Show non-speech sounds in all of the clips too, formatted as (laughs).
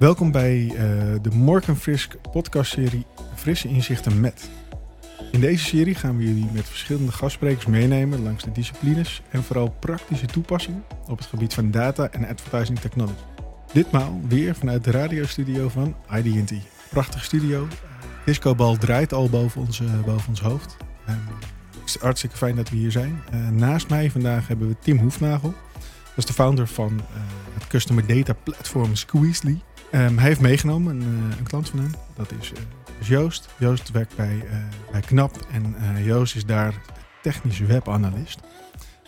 Welkom bij uh, de Morgan Frisk podcastserie Frisse Inzichten met. In deze serie gaan we jullie met verschillende gastsprekers meenemen langs de disciplines en vooral praktische toepassingen op het gebied van data en advertising technology. Ditmaal weer vanuit de radiostudio van IDT. Prachtige studio. Discobal draait al boven ons, uh, boven ons hoofd. Uh, het is hartstikke fijn dat we hier zijn. Uh, naast mij vandaag hebben we Tim Hoefnagel. Dat is de founder van het Customer Data Platform Squeezely. Um, hij heeft meegenomen een, een, klant van hem. Dat is, Joost. Joost werkt bij, bij KNAP en Joost is daar technische webanalist.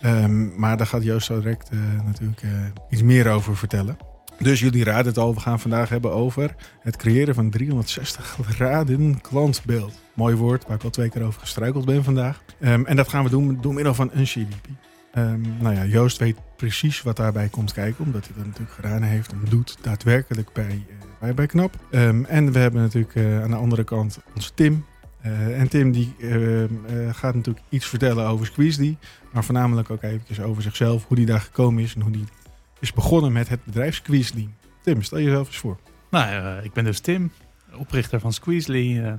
Um, maar daar gaat Joost zo direct natuurlijk iets meer over vertellen. Dus jullie raden het al, we gaan vandaag hebben over het creëren van 360 graden klantbeeld. Mooi woord, waar ik al twee keer over gestruikeld ben vandaag. Um, en dat gaan we doen door middel van een CDP. Um, nou ja, Joost weet precies wat daarbij komt kijken, omdat hij dat natuurlijk gedaan heeft en doet daadwerkelijk bij, uh, bij, KNAP. Um, en we hebben natuurlijk uh, aan de andere kant onze Tim. Uh, en Tim die gaat natuurlijk iets vertellen over Squeezely, maar voornamelijk ook eventjes over zichzelf, hoe hij daar gekomen is en hoe hij is begonnen met het bedrijf Squeezely. Tim, stel jezelf eens voor. Nou, ik ben dus Tim, oprichter van Squeezely.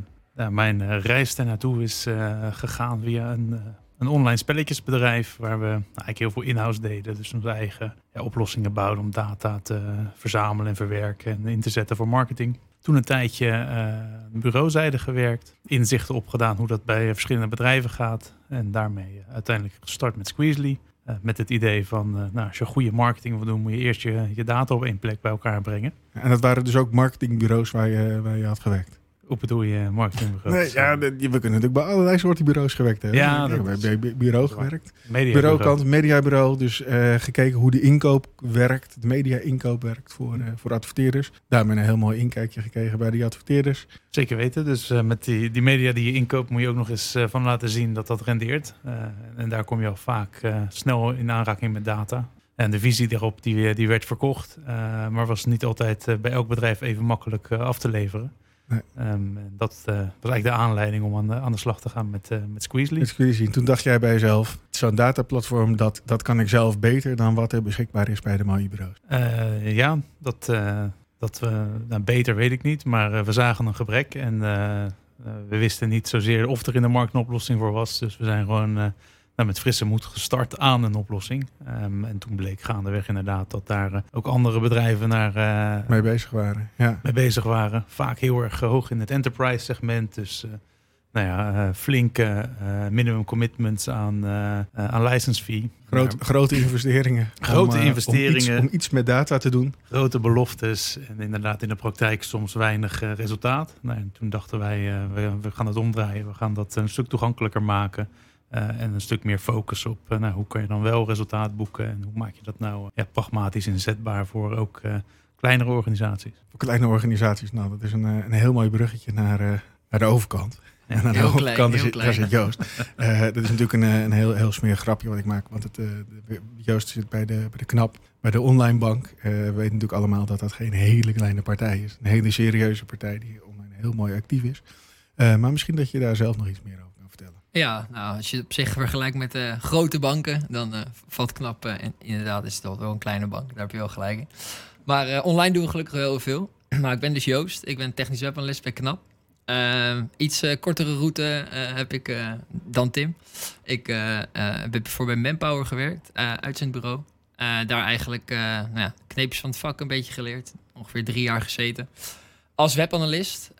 Mijn reis daar naartoe is gegaan via een, een, online spelletjesbedrijf waar we eigenlijk heel veel in-house deden. Dus onze eigen ja, oplossingen bouwden om data te verzamelen en verwerken en in te zetten voor marketing. Toen een tijdje uh, bureauzijde gewerkt, inzichten opgedaan hoe dat bij verschillende bedrijven gaat. En daarmee uiteindelijk gestart met Squeezely. Uh, met het idee van, nou, als je goede marketing wil doen, moet je eerst je, je data op één plek bij elkaar brengen. En dat waren dus ook marketingbureaus waar waar je had gewerkt? Hoe bedoel je marketingbureaus? Nee, ja, we kunnen natuurlijk bij allerlei soorten bureaus gewerkt hebben. Ja, heb bij bu bureau gewerkt. Bureaukant, mediabureau. Dus uh, gekeken hoe de inkoop werkt. De media-inkoop werkt voor, uh, voor adverteerders. Daar hebben we een heel mooi inkijkje gekregen bij die adverteerders. Zeker weten. Dus uh, met die, die media die je inkoopt moet je ook nog eens van laten zien dat dat rendeert. en daar kom je al vaak snel in aanraking met data. En de visie daarop die, die werd verkocht. maar was niet altijd bij elk bedrijf even makkelijk af te leveren. Nee. Um, dat uh, was eigenlijk de aanleiding om aan de, aan de slag te gaan met, uh, met Squeezely. Met Squeezely. Toen dacht jij bij jezelf, zo'n dataplatform, dat, dat kan ik zelf beter dan wat er beschikbaar is bij de mooie bureaus. Uh, ja, dat, dat we, nou, beter weet ik niet, maar we zagen een gebrek en we wisten niet zozeer of er in de markt een oplossing voor was. Dus we zijn gewoon nou, met frisse moed gestart aan een oplossing. Um, en toen bleek gaandeweg inderdaad dat daar uh, ook andere bedrijven naar, uh, mee bezig waren. Ja. Mee bezig waren. Vaak heel erg hoog in het enterprise segment. Dus uh, nou ja, flinke minimum commitments aan, aan license fee. Groot, ja. Grote investeringen. (laughs) Grote om, investeringen. Om iets, om iets, met data te doen. Grote beloftes. En inderdaad in de praktijk soms weinig resultaat. Nou, en toen dachten wij, we, we gaan het omdraaien. We gaan dat een stuk toegankelijker maken. Uh, en een stuk meer focus op uh, nou, hoe kan je dan wel resultaat boeken en hoe maak je dat nou ja, pragmatisch inzetbaar voor ook kleinere organisaties. Voor kleine organisaties, nou dat is een, een heel mooi bruggetje naar, naar de overkant. Ja, en aan de overkant is, daar zit Joost. dat is natuurlijk een, een heel, heel smerig grapje wat ik maak. Want het, Joost zit bij de, bij de KNAP, bij de online bank. we weten natuurlijk allemaal dat dat geen hele kleine partij is. Een hele serieuze partij die online heel mooi actief is. maar misschien dat je daar zelf nog iets meer over ja, nou, als je op zich vergelijkt met uh, grote banken, dan uh, valt knap. En inderdaad is het wel een kleine bank, daar heb je wel gelijk in. Maar online doen we gelukkig heel veel. (clears throat) maar ik ben dus Joost, ik ben technisch webanalist bij KNAP. Ehm, iets kortere route heb ik dan Tim. Ik heb voor bij Manpower gewerkt, uitzendbureau. daar eigenlijk nou ja, kneepjes van het vak een beetje geleerd. Ongeveer drie jaar gezeten. Als webanalist.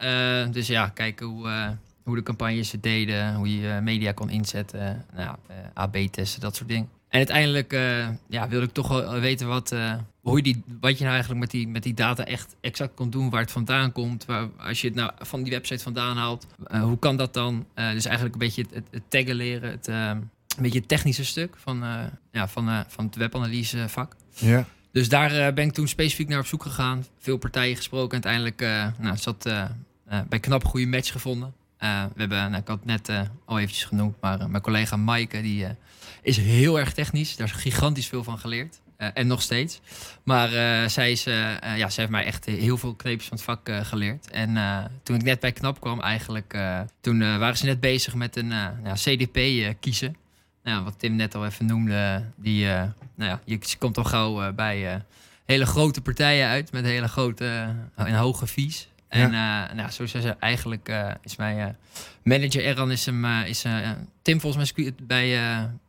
dus ja, kijken hoe hoe de campagnes het deden, hoe je media kon inzetten, nou, AB-testen, dat soort dingen. En uiteindelijk uh, ja, wilde ik toch wel weten wat, uh, hoe je die, wat je nou eigenlijk met die, met die data echt exact kon doen, waar het vandaan komt. Waar, als je het nou van die website vandaan haalt, hoe kan dat dan? dus eigenlijk een beetje het, het taggen leren, het, een beetje het technische stuk van, ja, van, van het webanalyse vak. Ja. Dus daar ben ik toen specifiek naar op zoek gegaan. Veel partijen gesproken. Uiteindelijk nou, zat bij Knap een goede match gevonden. Uh, we hebben, nou, ik had het net uh, al eventjes genoemd, maar uh, mijn collega Maaike die, is heel erg technisch. Daar is gigantisch veel van geleerd. en nog steeds. Maar zij, is, ja, zij heeft mij echt heel veel kneepjes van het vak geleerd. En toen ik net bij KNAP kwam eigenlijk, toen waren ze net bezig met een nou, CDP kiezen. Nou, wat Tim net al even noemde, die, nou ja, je komt al gauw bij hele grote partijen uit met hele grote eh, en hoge fees. En eh, nou, zo zijn ze eigenlijk eh, is mijn eh, manager Erran is hem is Tim volgens mij bij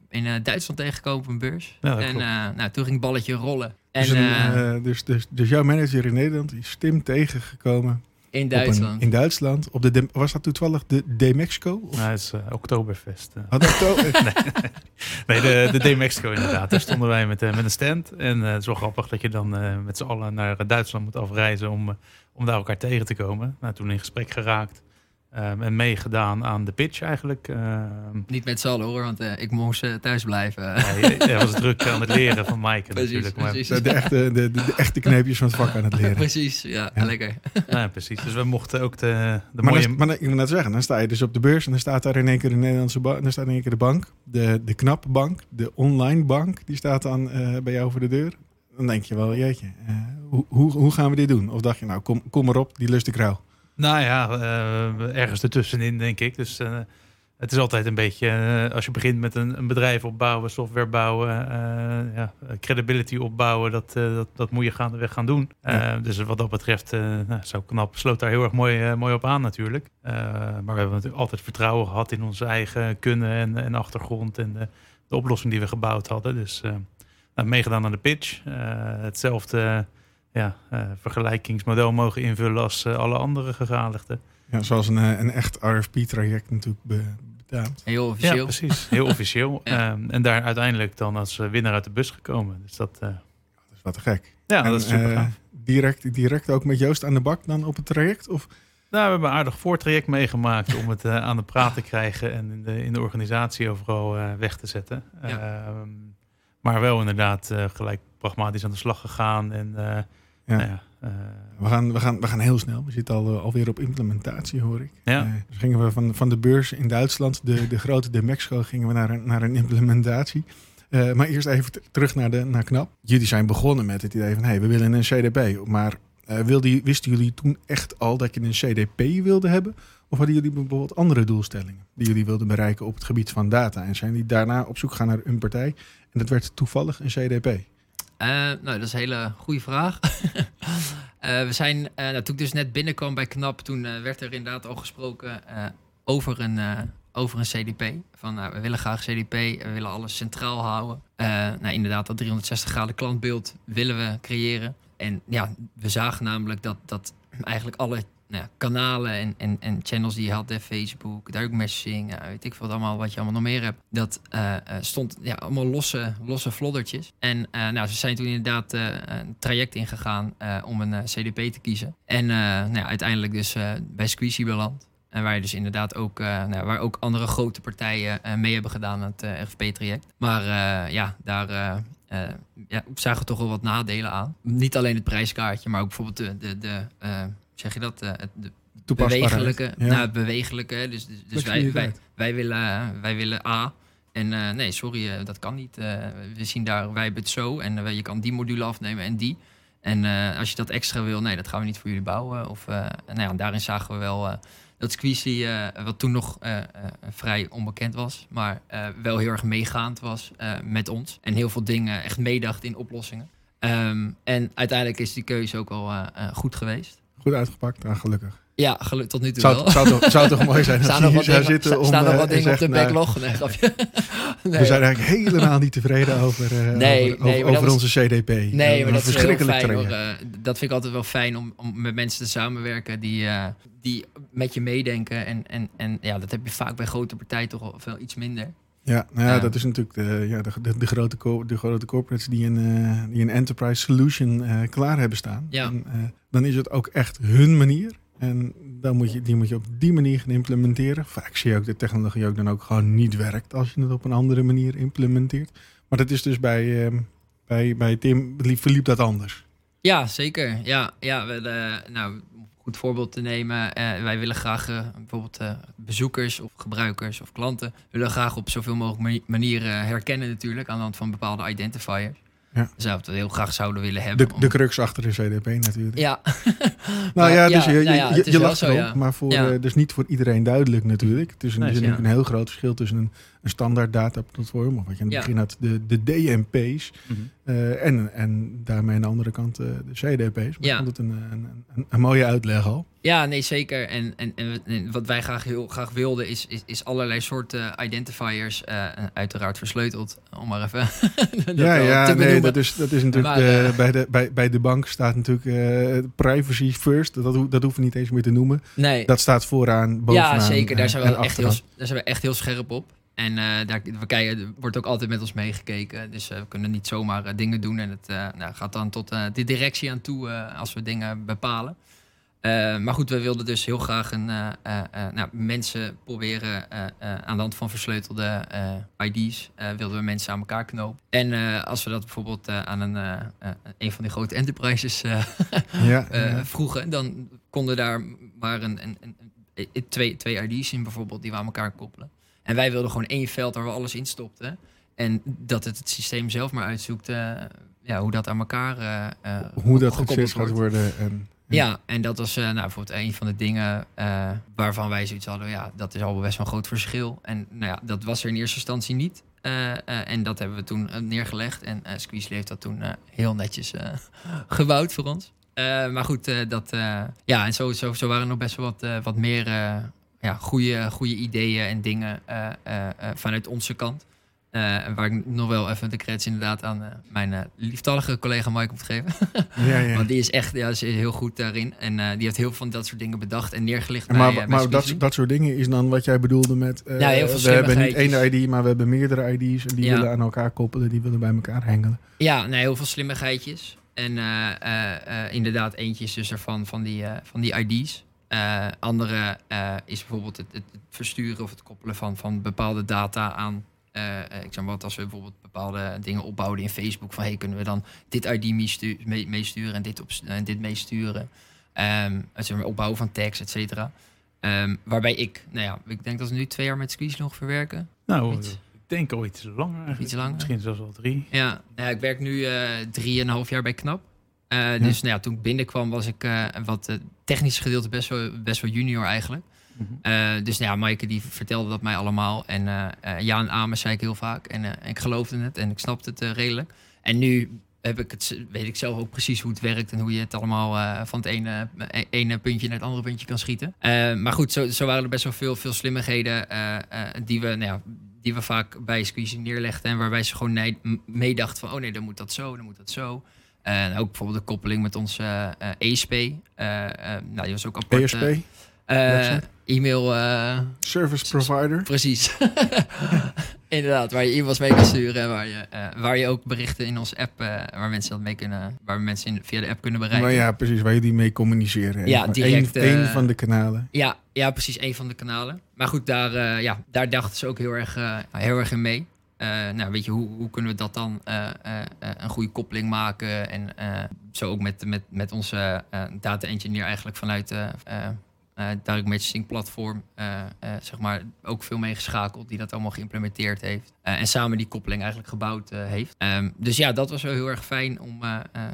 in Duitsland tegengekomen op een beurs. Ja, en nou, toen ging het balletje rollen. En Dus, een, dus, dus, dus jouw manager in Nederland is Tim tegengekomen in een- Duitsland. in Duitsland. Op de, De- was dat toevallig de D-Mexico? Of- Nou, het is eh, Oktoberfest. eh. Had dat ook- (laughs) Nee, de, de D-Mexico inderdaad. Daar stonden wij met, eh, met een stand. En eh, het is wel grappig dat je dan eh, met z'n allen naar eh, Duitsland moet afreizen om, eh, om daar elkaar tegen te komen. Nou, toen in gesprek geraakt ehm, en meegedaan aan de pitch eigenlijk. Ehm, Niet met z'n allen hoor, want eh, ik moest eh, thuis blijven. hij, was druk aan het leren van Maaike (laughs) natuurlijk. Maar, precies. de, de echte, de, de, de echte kneepjes van het vak aan het leren. (laughs) precies, ja, Ja. lekker. nou, (laughs) ja, precies. Dus we mochten ook de, de Maar, mooie... dan, maar dan- ik wil net zeggen, dan sta je dus op de beurs en dan staat daar in één keer de Nederlandse bank, dan staat in één keer de bank, de, de knappe bank, de online bank, die staat dan eh, bij jou voor de deur. Dan denk je wel, jeetje, eh, hoe, hoe, hoe gaan we dit doen? Of dacht je, nou kom, kom maar op, die lust ik rauw. Nou ja, eh, ergens ertussenin denk ik. Dus eh, het is altijd een beetje, eh, als je begint met een, een bedrijf opbouwen, software bouwen, ja, credibility opbouwen, dat, dat, dat moet je gaandeweg gaan doen. Ja. Dus wat dat betreft, nou, zo knap, sloot daar heel erg mooi, mooi op aan natuurlijk. Maar we hebben natuurlijk altijd vertrouwen gehad in onze eigen kunnen en, en achtergrond en de, de oplossing die we gebouwd hadden. Dus nou, meegedaan aan de pitch. Hetzelfde ja, eh, vergelijkingsmodel mogen invullen als eh, alle andere gegadigden. Ja, zoals een, eh, een echt RFP-traject natuurlijk be, betaamt. Heel Ja, officieel. precies. Heel officieel. (laughs) Ja. Ehm, en daar uiteindelijk dan als winnaar uit de bus gekomen. Dus dat, eh, Dat is wat te gek. ja, En, dat is super gaaf. direct, direct ook met Joost aan de bak dan op het traject? Of? Nou, we hebben een aardig voortraject meegemaakt om het aan de praat te krijgen en in de, in de organisatie overal eh, weg te zetten. Ja. Ehm, maar wel inderdaad eh, gelijk pragmatisch aan de slag gegaan. En eh, Ja. nou ja, eh, We gaan, we, gaan, we gaan heel snel. We zitten al, eh, alweer op implementatie, hoor ik. Ja. Eh, dus gingen we van, van de beurs in Duitsland, de, de grote de Mexico, gingen we naar een, naar een implementatie. Maar eerst even terug naar, de, naar KNAP. Jullie zijn begonnen met het idee van, hey, we willen een CDP. Maar eh, wilde, wisten jullie toen echt al dat je een CDP wilde hebben? Of hadden jullie bijvoorbeeld andere doelstellingen die jullie wilden bereiken op het gebied van data? En zijn die daarna op zoek gaan naar een partij? En dat werd toevallig een CDP. Eh, nou, dat is een hele goede vraag. (laughs) Eh, we zijn, eh nou, toen ik dus net binnenkwam bij KNAP, toen werd er inderdaad al gesproken over, een, over een CDP. Van, nou, we willen graag CDP, we willen alles centraal houden. Nou, inderdaad, dat 360 graden klantbeeld willen we creëren. En ja, we zagen namelijk dat, dat eigenlijk alle nou kanalen en, en, en channels die je had, Facebook, direct messaging, ja, weet ik veel allemaal wat je allemaal nog meer hebt, dat eh, eh, stond ja, allemaal losse, losse floddertjes. En eh, nou, ze zijn toen inderdaad een traject ingegaan om een CDP te kiezen. En nou ja, uiteindelijk dus bij Squeezie beland. En waar je dus inderdaad ook, nou, waar ook andere grote partijen mee hebben gedaan aan het eh, RFP-traject. Maar ja, daar ja, zagen we toch wel wat nadelen aan. Niet alleen het prijskaartje, maar ook bijvoorbeeld de, de, de zeg je dat, eh, het- de Toepasbaarheid. bewegelijke. Ja. Nou, het bewegelijke. Dus, dus, dus wij, wij, willen, wij willen A. En eh, nee, sorry, eh, dat kan niet. Eh, we zien daar, wij hebben het zo. En eh, je kan die module afnemen en die. En eh, als je dat extra wil, nee, dat gaan we niet voor jullie bouwen. Of, eh, nou ja, daarin zagen we wel eh, dat Squeezie, eh, wat toen nog eh, eh, vrij onbekend was, maar eh, wel heel erg meegaand was eh, met ons. En heel veel dingen echt meedacht in oplossingen. Ehm, en uiteindelijk is die keuze ook wel eh, eh, goed geweest. Goed uitgepakt, nou, gelukkig. Ja, geluk tot nu toe Zou, wel. zou, toch, zou toch mooi zijn (laughs) je nog hier zou zitten om... staan nog eh, wat en dingen op de nou, backlog? (laughs) Nee. We zijn eigenlijk helemaal niet tevreden over, eh, Nee, over, dat is- onze CDP. Nee, maar dat is verschrikkelijk fijn hoor. Eh, dat vind ik altijd wel fijn om, om met mensen te samenwerken die, eh, die met je meedenken. En, en, en ja, dat heb je vaak bij grote partijen toch wel veel iets minder. Ja, nou ja, dat is natuurlijk de, ja, de, de, de grote, co- de grote corporates die een, eh, die een enterprise solution eh, klaar hebben staan. Ja. En, eh, dan is het ook echt hun manier. En dan moet je, die moet je op die manier gaan implementeren. Vaak zie je ook de technologie ook dan ook gewoon niet werkt als je het op een andere manier implementeert. Maar dat is dus bij, eh, bij, bij Tim verliep, dat anders. Ja, zeker. Ja, ja we, nou, goed voorbeeld te nemen. eh, wij willen graag eh, bijvoorbeeld eh, bezoekers of gebruikers of klanten... willen graag op zoveel mogelijk mani- manieren herkennen natuurlijk... aan de hand van bepaalde identifiers. Ja. Dus dat we heel graag zouden willen hebben. De, om- de crux achter de CDP natuurlijk. Ja. (laughs) (laughs) Nou ja, dus je, je, nou ja, je, je lacht zo, erop, ja. maar voor, Ja. dus niet voor iedereen duidelijk natuurlijk. Nee, er is ja. natuurlijk een heel groot verschil tussen een, een standaard dataplatform, of wat je aan het begin had, de, de DMP's, Mhm. eh, en, en daarmee aan de andere kant eh, de CDP's. Maar Ja. ik vond het een, een, een, een mooie uitleg al. Ja, nee, zeker. En, en, en, wat wij graag heel graag wilden, is, is, is allerlei soorten identifiers, eh, uiteraard versleuteld, om maar even (laughs) ja, ja te nee, dat is, dat is natuurlijk, Maar, bij, de, bij, bij de bank staat natuurlijk privacy first. Dat, ho- dat hoeven we niet eens meer te noemen. Nee, Dat staat vooraan, bovenaan. ja, zeker. Daar zijn, we echt heel, daar zijn we echt heel scherp op. En eh, daar we kijken, er wordt ook altijd met ons meegekeken. Dus eh, we kunnen niet zomaar eh, dingen doen. En het nou, gaat dan tot de directie aan toe als we dingen bepalen. Maar goed, we wilden dus heel graag een, nou, mensen proberen aan de hand van versleutelde ID's, wilden we mensen aan elkaar knopen. En als we dat bijvoorbeeld aan een, een van die grote enterprises Ja, (laughs) ja. vroegen, dan konden daar maar een, een- twee, twee ID's in bijvoorbeeld die we aan elkaar koppelen. En wij wilden gewoon één veld waar we alles in stopten. En dat het het systeem zelf maar uitzoekt eh, ja, hoe dat aan elkaar eh, eh, Hoe dat gezet gaat wordt. worden. En, Ja, en dat was eh, nou, bijvoorbeeld een van de dingen waarvan wij zoiets hadden. Ja, dat is al best wel een groot verschil. En nou ja, dat was er in eerste instantie niet. En dat hebben we toen neergelegd. En eh Squeezely heeft dat toen heel netjes (laughs) gebouwd voor ons. Maar goed, dat, ja, en zo, zo, zo waren er nog best wel wat, wat meer ja, goede, goede ideeën en dingen eh, eh, eh, vanuit onze kant. Waar ik nog wel even de credits inderdaad aan mijn eh, lieftallige collega Mike moet geven. ja, ja. (laughs) Want die is echt ja, is heel goed daarin. En die heeft heel veel van dat soort dingen bedacht en neergelegd maar bij, bij maar dat, dat soort dingen is dan wat jij bedoelde met... Ja, heel veel we hebben niet één ID, maar we hebben meerdere ID's. En die Ja. willen aan elkaar koppelen, die willen bij elkaar hengelen. Ja, nee, heel veel slimmigheidjes. En inderdaad, eentje is dus ervan van die, van die ID's. Eh, andere eh, is bijvoorbeeld het, het, versturen of het koppelen van, van bepaalde data aan. eh, ik zeg maar wat, als we bijvoorbeeld bepaalde dingen opbouwen in Facebook. Van hey, kunnen we dan dit ID meestu- mee- meesturen en dit, op, en dit meesturen. Ehm het zeg maar opbouwen van tags, et cetera. Ehm, waarbij ik, nou ja, ik denk dat we nu twee jaar met Squeeze nog verwerken. Nou, Iets. ik denk al iets langer eigenlijk. Iets langer? Misschien zelfs wel drie. Ja, nou ja, ik werk nu drieënhalf jaar bij KNAP. Eh, Dus nou ja, toen ik binnenkwam was ik eh, wat eh, technische gedeelte best wel, best wel junior eigenlijk. Mhm. Dus nou ja, Maaike die vertelde dat mij allemaal. En ja en amen zei ik heel vaak. En ik geloofde het en ik snapte het redelijk. En nu heb ik het, weet ik zelf ook precies hoe het werkt en hoe je het allemaal van het ene, ene puntje naar het andere puntje kan schieten. Maar goed, zo, zo waren er best wel veel, veel slimmigheden die, we, nou ja, die we vaak bij Squeezie neerlegden. En waarbij ze gewoon meedachten van, oh nee, dan moet dat zo, dan moet dat zo. En ook bijvoorbeeld de koppeling met onze eh, eh, ESP. Eh, eh, nou, die was ook apart. Website? e-mail, service provider. precies. (laughs) Inderdaad, waar je e-mails mee kan sturen. En waar je, waar je ook berichten in onze app, waar mensen dat mee kunnen, waar mensen in, via de app kunnen bereiken. Maar ja, precies, waar jullie mee communiceren. Ja, Eén- direct, één eh, van de kanalen. Ja, ja, precies, een van de kanalen. Maar goed, daar, ja, daar dachten ze ook heel erg, heel erg in mee. Eh, nou, weet je, hoe, hoe kunnen we dat dan eh, eh, een goede koppeling maken? En zo ook met, met, met onze data engineer eigenlijk vanuit eh, direct messaging platform, zeg maar, ook veel meegeschakeld, die dat allemaal geïmplementeerd heeft. En samen die koppeling eigenlijk gebouwd heeft. Ehm, dus ja, dat was wel heel erg fijn om,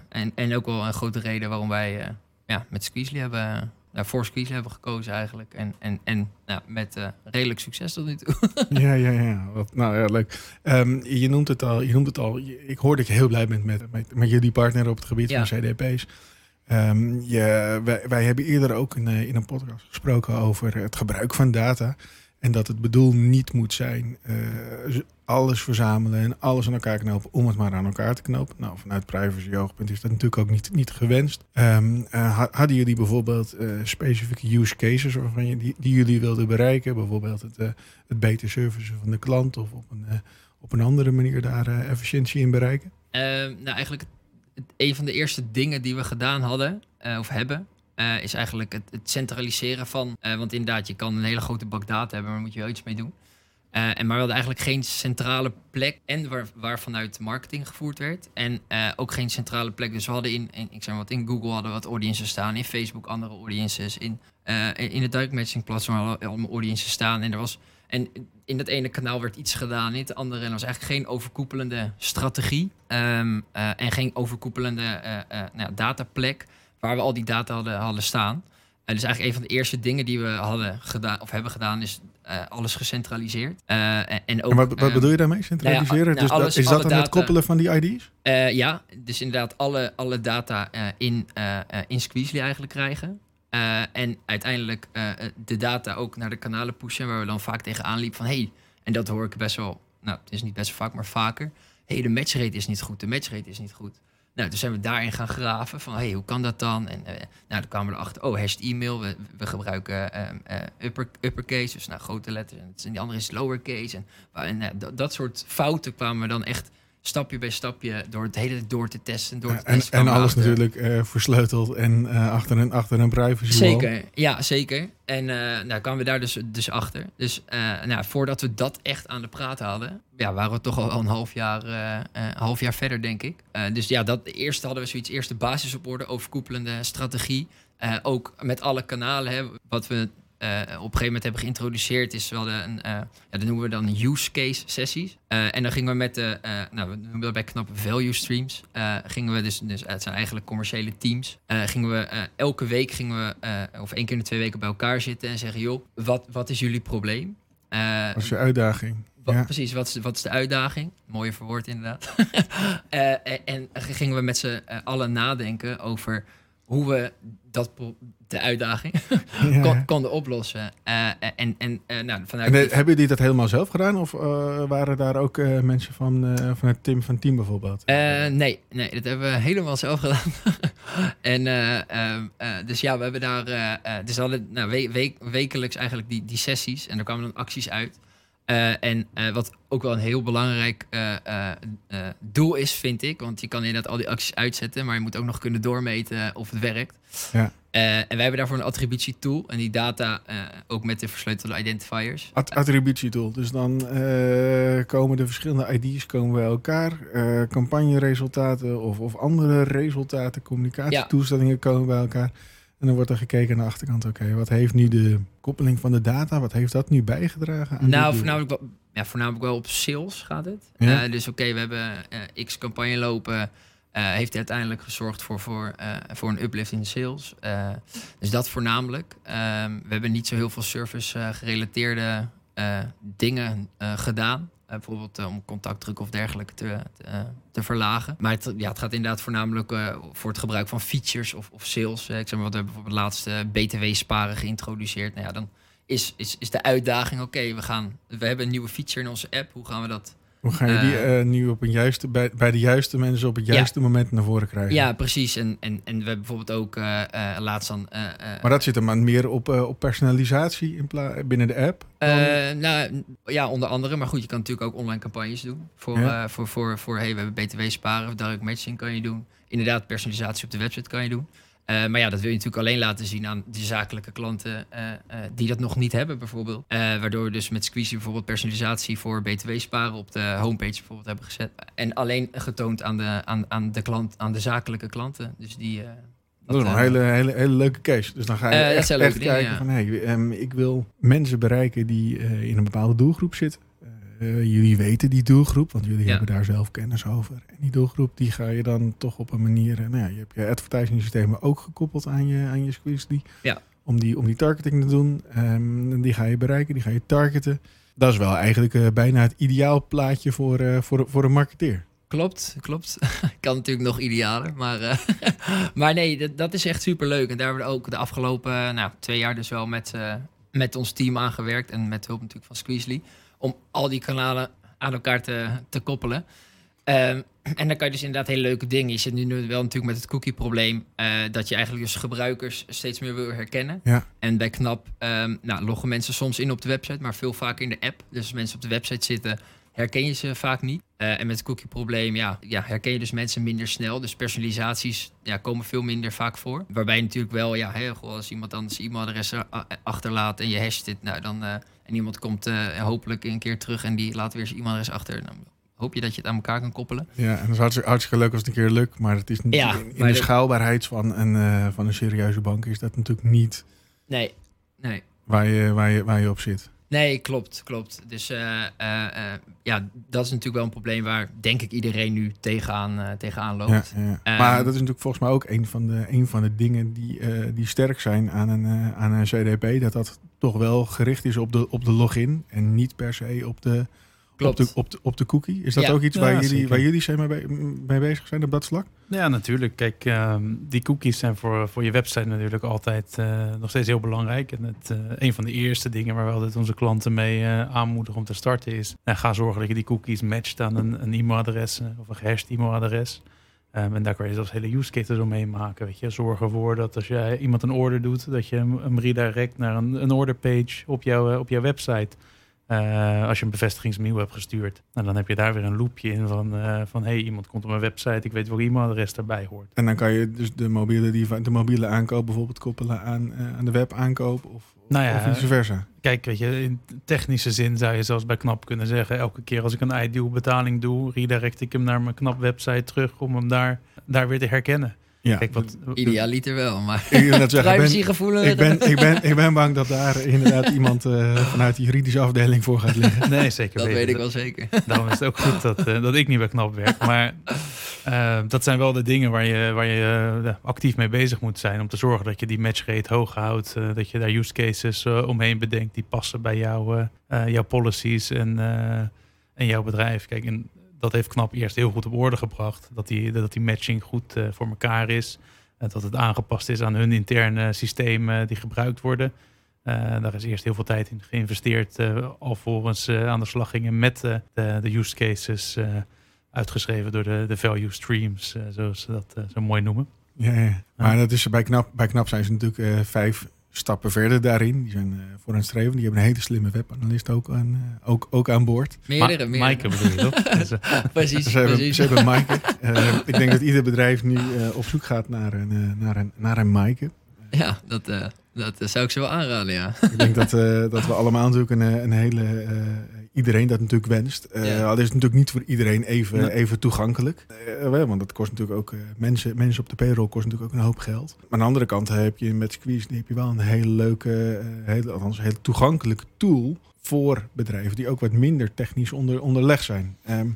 en, en ook wel een grote reden waarom wij ja, met Squeezely hebben nou, voor Squeeze hebben gekozen eigenlijk. En, en, en nou, met eh, redelijk succes tot nu toe. (laughs) Ja, ja, ja. Wat, nou ja, leuk. Ehm, je noemt het al. Je noemt het al. Ik hoor dat je heel blij bent met, met, met jullie partner op het gebied Ja. van CDP's. Ehm, je, wij, wij hebben eerder ook in, eh, in een podcast gesproken over het gebruik van data. En dat het bedoel niet moet zijn eh, alles verzamelen en alles aan elkaar knopen om het maar aan elkaar te knopen. Nou, vanuit privacy oogpunt is dat natuurlijk ook niet, niet gewenst. Ehm, eh, ha- hadden jullie bijvoorbeeld eh, specifieke use cases waarvan je, die, die jullie wilden bereiken? Bijvoorbeeld het, het beter servicen van de klant of op een, op een andere manier daar efficiëntie in bereiken? Ehm, nou, eigenlijk het, een van de eerste dingen die we gedaan hadden, of hebben, eh, is eigenlijk het, het centraliseren van. eh, want inderdaad, je kan een hele grote bak data hebben, maar moet je wel iets mee doen. Eh, en maar we hadden eigenlijk geen centrale plek en waar, waar vanuit marketing gevoerd werd. En ook geen centrale plek. Dus we hadden in, ik zeg wat, in Google hadden wat audiences staan, in Facebook andere audiences, in, in het messaging platform hadden allemaal audiences staan. En er was En in dat ene kanaal werd iets gedaan, in het andere. En er was eigenlijk geen overkoepelende strategie. ehm, eh, en geen overkoepelende nou, ja, dataplek waar we al die data hadden, hadden staan. En dus eigenlijk een van de eerste dingen die we hadden gedaan, of hebben gedaan, is eh, alles gecentraliseerd. Eh, en- en ook, En wat, wat eh, bedoel je daarmee, centraliseren? nou, dus alles- is dat dan het koppelen van die ID's? eh, ja, dus inderdaad alle, alle data in, in Squeezely eigenlijk krijgen. En uiteindelijk de data ook naar de kanalen pushen, waar we dan vaak tegenaan liepen van... hey, en dat hoor ik best wel, nou het is niet best vaak, maar vaker. hey, de matchrate is niet goed, de matchrate is niet goed. Nou, toen zijn we daarin gaan graven van, hey, hoe kan dat dan? En eh, nou, toen kwamen we erachter, oh, hashed e-mail, we, we gebruiken eh, eh, upper, uppercase, dus nou, grote letters. En die andere is lowercase. En, en eh, dat, dat soort fouten kwamen we dan echt stapje bij stapje door het hele door te testen. Door te en, testen en alles achter- natuurlijk eh, versleuteld en eh, achter, een, achter een privacy wall. Zeker, ja, zeker. En eh nou kwamen we daar dus, dus achter. Dus nou, voordat we dat echt aan de praat hadden, ja, waren we toch al een half jaar, half jaar verder, denk ik. Dus ja, dat, eerst hadden we zoiets, eerst de basis op orde, overkoepelende strategie. Ook met alle kanalen, hè, wat we op een gegeven moment hebben geïntroduceerd, is wel een, eh, ja, dat noemen we dan use case sessies. Eh, en dan gingen we met de, eh, nou, we noemen dat bij knap value streams, eh, gingen we dus, dus het zijn eigenlijk commerciële teams, eh, gingen we eh, elke week gingen we, eh, of één keer in de twee weken bij elkaar zitten en zeggen, joh, wat, wat is jullie probleem? Eh, Dat is je uitdaging. wat, Ja. Precies, wat is, wat is de uitdaging? Mooie verwoord inderdaad. (laughs) Eh, en, en gingen we met z'n eh, allen nadenken over hoe we dat de uitdaging (laughs) Ja, kon, ja. konden oplossen. Eh, en en eh, nou, vanuit En, hebben jullie dat helemaal zelf gedaan? Of eh, waren daar ook mensen van, van het team van Team bijvoorbeeld? Nee, nee, dat hebben we helemaal zelf gedaan. (laughs) en dus ja, we hebben daar. dus we hadden nou, we- wekelijks eigenlijk die, die sessies en er kwamen dan acties uit. Eh, en eh, wat ook wel een heel belangrijk eh, doel is, vind ik. Want je kan inderdaad al die acties uitzetten, maar je moet ook nog kunnen doormeten of het werkt. Ja. En wij hebben daarvoor een attributietool. En die data ook met de versleutelde identifiers. At attributietool. Dus dan komen de verschillende ID's komen bij elkaar. campagneresultaten of, of andere resultaten, communicatietoestellingen komen bij elkaar. En dan wordt er gekeken naar de achterkant. Oké, wat heeft nu de koppeling van de data, wat heeft dat nu bijgedragen? Aan Nou, voornamelijk wel, ja, voornamelijk wel op sales gaat het. Ja. Eh, dus oké, we hebben eh, x campagne lopen. eh, heeft uiteindelijk gezorgd voor, voor, voor een uplift in de sales. Dus dat voornamelijk. Ehm, we hebben niet zo heel veel service-gerelateerde eh, dingen gedaan. Eh, bijvoorbeeld eh, om contactdruk of dergelijke te, te, eh, te verlagen. Maar het, ja, het gaat inderdaad voornamelijk voor het gebruik van features of, of sales. Ik zeg maar, wat we hebben bijvoorbeeld laatst eh, BTW-sparen geïntroduceerd. Nou ja, dan is, is, is de uitdaging, oké, we gaan we hebben een nieuwe feature in onze app. Hoe gaan we dat Hoe ga je die nu op een juiste, bij, bij de juiste mensen op het Ja. juiste moment naar voren krijgen? Ja, precies. En, en, en we hebben bijvoorbeeld ook eh, eh, laatst dan... eh, Maar dat zit er maar meer op, op personalisatie in binnen de app. nou, ja, onder andere. Maar goed, je kan natuurlijk ook online campagnes doen. Voor, Ja. voor, voor, voor hey, we hebben BTW sparen of direct matching kan je doen. Inderdaad, personalisatie op de website kan je doen. Eh, maar ja, dat wil je natuurlijk alleen laten zien aan die zakelijke klanten eh, eh, die dat nog niet hebben, bijvoorbeeld. Waardoor we dus met Squeezie bijvoorbeeld personalisatie voor BTW sparen op de homepage bijvoorbeeld hebben gezet. En alleen getoond aan de, aan, aan de, klant, aan de zakelijke klanten. Dus die. Dat is een hele, hele, hele leuke case. Dus dan ga je echt, dingen, kijken ja. van... Hey, ehm, ik wil mensen bereiken die in een bepaalde doelgroep zitten. Eh, jullie weten die doelgroep, want jullie Ja. hebben daar zelf kennis over. En die doelgroep die ga je dan toch op een manier... eh, nou ja, je hebt je advertising systemen ook gekoppeld aan je, aan je Squeezely. Ja. Om die, om die targeting te doen. Ehm, en die ga je bereiken, die ga je targeten. Dat is wel eigenlijk eh, bijna het ideaal plaatje voor, voor, voor een marketeer. Klopt, klopt. (laughs) kan natuurlijk nog idealer. Maar, (laughs) maar nee, dat, dat is echt super leuk. En daar hebben we ook de afgelopen nou, twee jaar dus wel met, met ons team aan gewerkt. En met hulp natuurlijk van Squeezely. Om al die kanalen aan elkaar te, te koppelen. Ehm, en dan kan je dus inderdaad hele leuke dingen. Je zit nu wel natuurlijk met het cookie-probleem. eh, dat je eigenlijk dus gebruikers steeds meer wil herkennen. Ja. En bij Knap ehm, nou, loggen mensen soms in op de website, maar veel vaker in de app. Dus als mensen op de website zitten, herken je ze vaak niet. Eh, en met het cookie-probleem ja, ja, herken je dus mensen minder snel. Dus personalisaties ja, komen veel minder vaak voor. Waarbij je natuurlijk wel, ja, goh, als iemand dan zijn e-mailadres a- achterlaat en je hasht dit, nou, dan, eh, en iemand komt eh, hopelijk een keer terug en die laat weer zijn e-mailadres achter. Dan hoop je dat je het aan elkaar kan koppelen. Ja, en dat is hartstikke, hartstikke leuk als het een keer lukt. Maar het is niet, Ja, in, in de- schaalbaarheid van een, eh, van een serieuze bank is dat natuurlijk niet Nee, nee. waar je, waar je, waar je op zit. Nee, klopt, klopt. Dus eh, eh, eh, ja, dat is natuurlijk wel een probleem waar denk ik iedereen nu tegenaan, eh, tegenaan loopt. Ja, ja. Ehm, maar dat is natuurlijk volgens mij ook een van de, een van de dingen die, eh, die sterk zijn aan een, aan een CDP. Dat dat toch wel gericht is op de, op de login en niet per se op de, op de, op de, op de cookie. Is dat Ja. ook iets Ja, waar, jullie, zeker. waar jullie zijn mee, mee bezig zijn op dat vlak? Ja, natuurlijk. Kijk, ehm, die cookies zijn voor, voor je website natuurlijk altijd eh, nog steeds heel belangrijk. En het, eh, een van de eerste dingen waar we altijd onze klanten mee eh, aanmoedigen om te starten is... nou, ga zorgen dat je die cookies matcht aan een, e-mailadres of een gehashed e-mailadres. Ehm, en daar kan je zelfs hele use cases omheen maken. Weet je. Zorg ervoor dat als jij iemand een order doet, dat je hem, redirect naar een, een orderpage op, jouw op jouw website. Eh, als je een bevestigingsmail hebt gestuurd. Nou, dan heb je daar weer een loopje in van, eh, van hey, iemand komt op mijn website, ik weet welk e-mailadres daarbij hoort. En dan kan je dus de mobiele, die, de mobiele aankoop bijvoorbeeld koppelen aan, eh, aan de webaankoop of, Nou ja, of vice versa. Kijk, weet je, in technische zin zou je zelfs bij Knap kunnen zeggen... elke keer als ik een ideal betaling doe... redirect ik hem naar mijn Knap website terug... om hem daar, daar weer te herkennen. Ja, Kijk, wat, Idealiter wel, maar ik, wil net zeggen, ik ben, privacygevoelens... ik, ben, ik, ben, ik ben bang dat daar inderdaad iemand eh, vanuit de juridische afdeling voor gaat liggen. nee, zeker dat weten. weet ik wel zeker. Daarom is het ook goed dat, eh, dat ik niet bij Knap werk. Maar eh, dat zijn wel de dingen waar je, waar je actief mee bezig moet zijn... om te zorgen dat je die matchrate hoog houdt. eh, dat je daar use cases eh, omheen bedenkt... die passen bij jou, eh, eh, jouw policies en, eh, en jouw bedrijf. Kijk, en dat heeft Knap eerst heel goed op orde gebracht. Dat die, dat die matching goed eh, voor elkaar is. Eh, dat het aangepast is aan hun interne systemen die gebruikt worden... Eh, daar is eerst heel veel tijd in geïnvesteerd, alvorens aan de slag gingen met de, de use cases uitgeschreven door de, de value streams, zoals ze dat zo mooi noemen. Ja, ja. maar dat is, bij, knap, bij Knap zijn ze natuurlijk vijf stappen verder daarin. Die zijn eh, voor het streven. Die hebben een hele slimme webanalist ook aan, eh, ook, ook aan boord. Meerdere, Ma- meerdere. Maaike bedoel je toch? (laughs) Dus, eh, (laughs) Precies, Ze hebben, precies. ze hebben Maaike. (laughs) Eh, ik denk dat ieder bedrijf nu eh, op zoek gaat naar een, naar een, naar een Maaike. Ja, dat, eh, dat zou ik ze wel aanraden, ja. Ik denk dat, eh, dat we allemaal natuurlijk een, een hele... iedereen dat natuurlijk wenst. Ja. Al is het natuurlijk niet voor iedereen even, Nee. even toegankelijk. Eh, want dat kost natuurlijk ook... eh, mensen, mensen op de payroll kost natuurlijk ook een hoop geld. Maar aan de andere kant heb je met Squeeze heb je wel een hele leuke... hele, althans een hele toegankelijke tool voor bedrijven... die ook wat minder technisch onder, onderleg zijn. Ehm,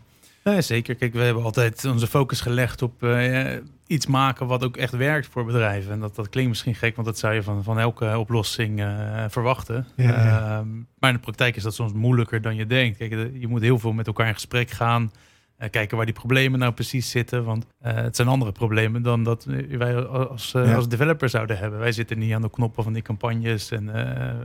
nee, zeker. Kijk, we hebben altijd onze focus gelegd op eh, iets maken wat ook echt werkt voor bedrijven. En dat, dat klinkt misschien gek, want dat zou je van, van elke oplossing eh, verwachten. Ja, ja. Ehm, maar in de praktijk is dat soms moeilijker dan je denkt. Kijk, je moet heel veel met elkaar in gesprek gaan. eh, kijken waar die problemen nou precies zitten. Want het zijn andere problemen dan dat wij als, Ja. als developer zouden hebben. Wij zitten niet aan de knoppen van die campagnes. En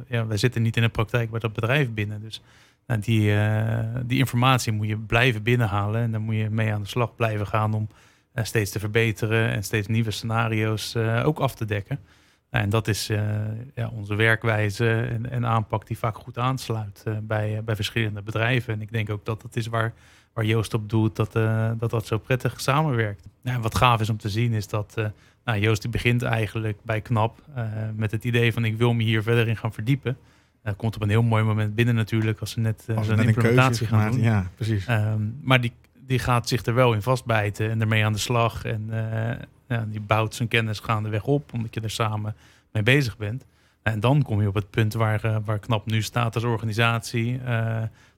ja, wij zitten niet in de praktijk bij dat bedrijf binnen. Dus nou, die, eh, die informatie moet je blijven binnenhalen. En dan moet je mee aan de slag blijven gaan om eh, steeds te verbeteren. En steeds nieuwe scenario's eh, ook af te dekken. Nou, en dat is ja, onze werkwijze en, en aanpak die vaak goed aansluit bij, bij verschillende bedrijven. En ik denk ook dat dat is waar, waar Joost op doet, dat, dat dat zo prettig samenwerkt. Wat gaaf is om te zien is dat nou, Joost die begint eigenlijk bij KNAP met het idee van ik wil me hier verder in gaan verdiepen. Eh, komt op een heel mooi moment binnen natuurlijk als ze net als zo'n implementatie gaan gemaakt. doen. Ja, precies. Ehm, maar die, die gaat zich er wel in vastbijten en ermee aan de slag. En eh, ja, die bouwt zijn kennis gaandeweg op, omdat je er samen mee bezig bent. En dan kom je op het punt waar, waar KNAP nu staat als organisatie.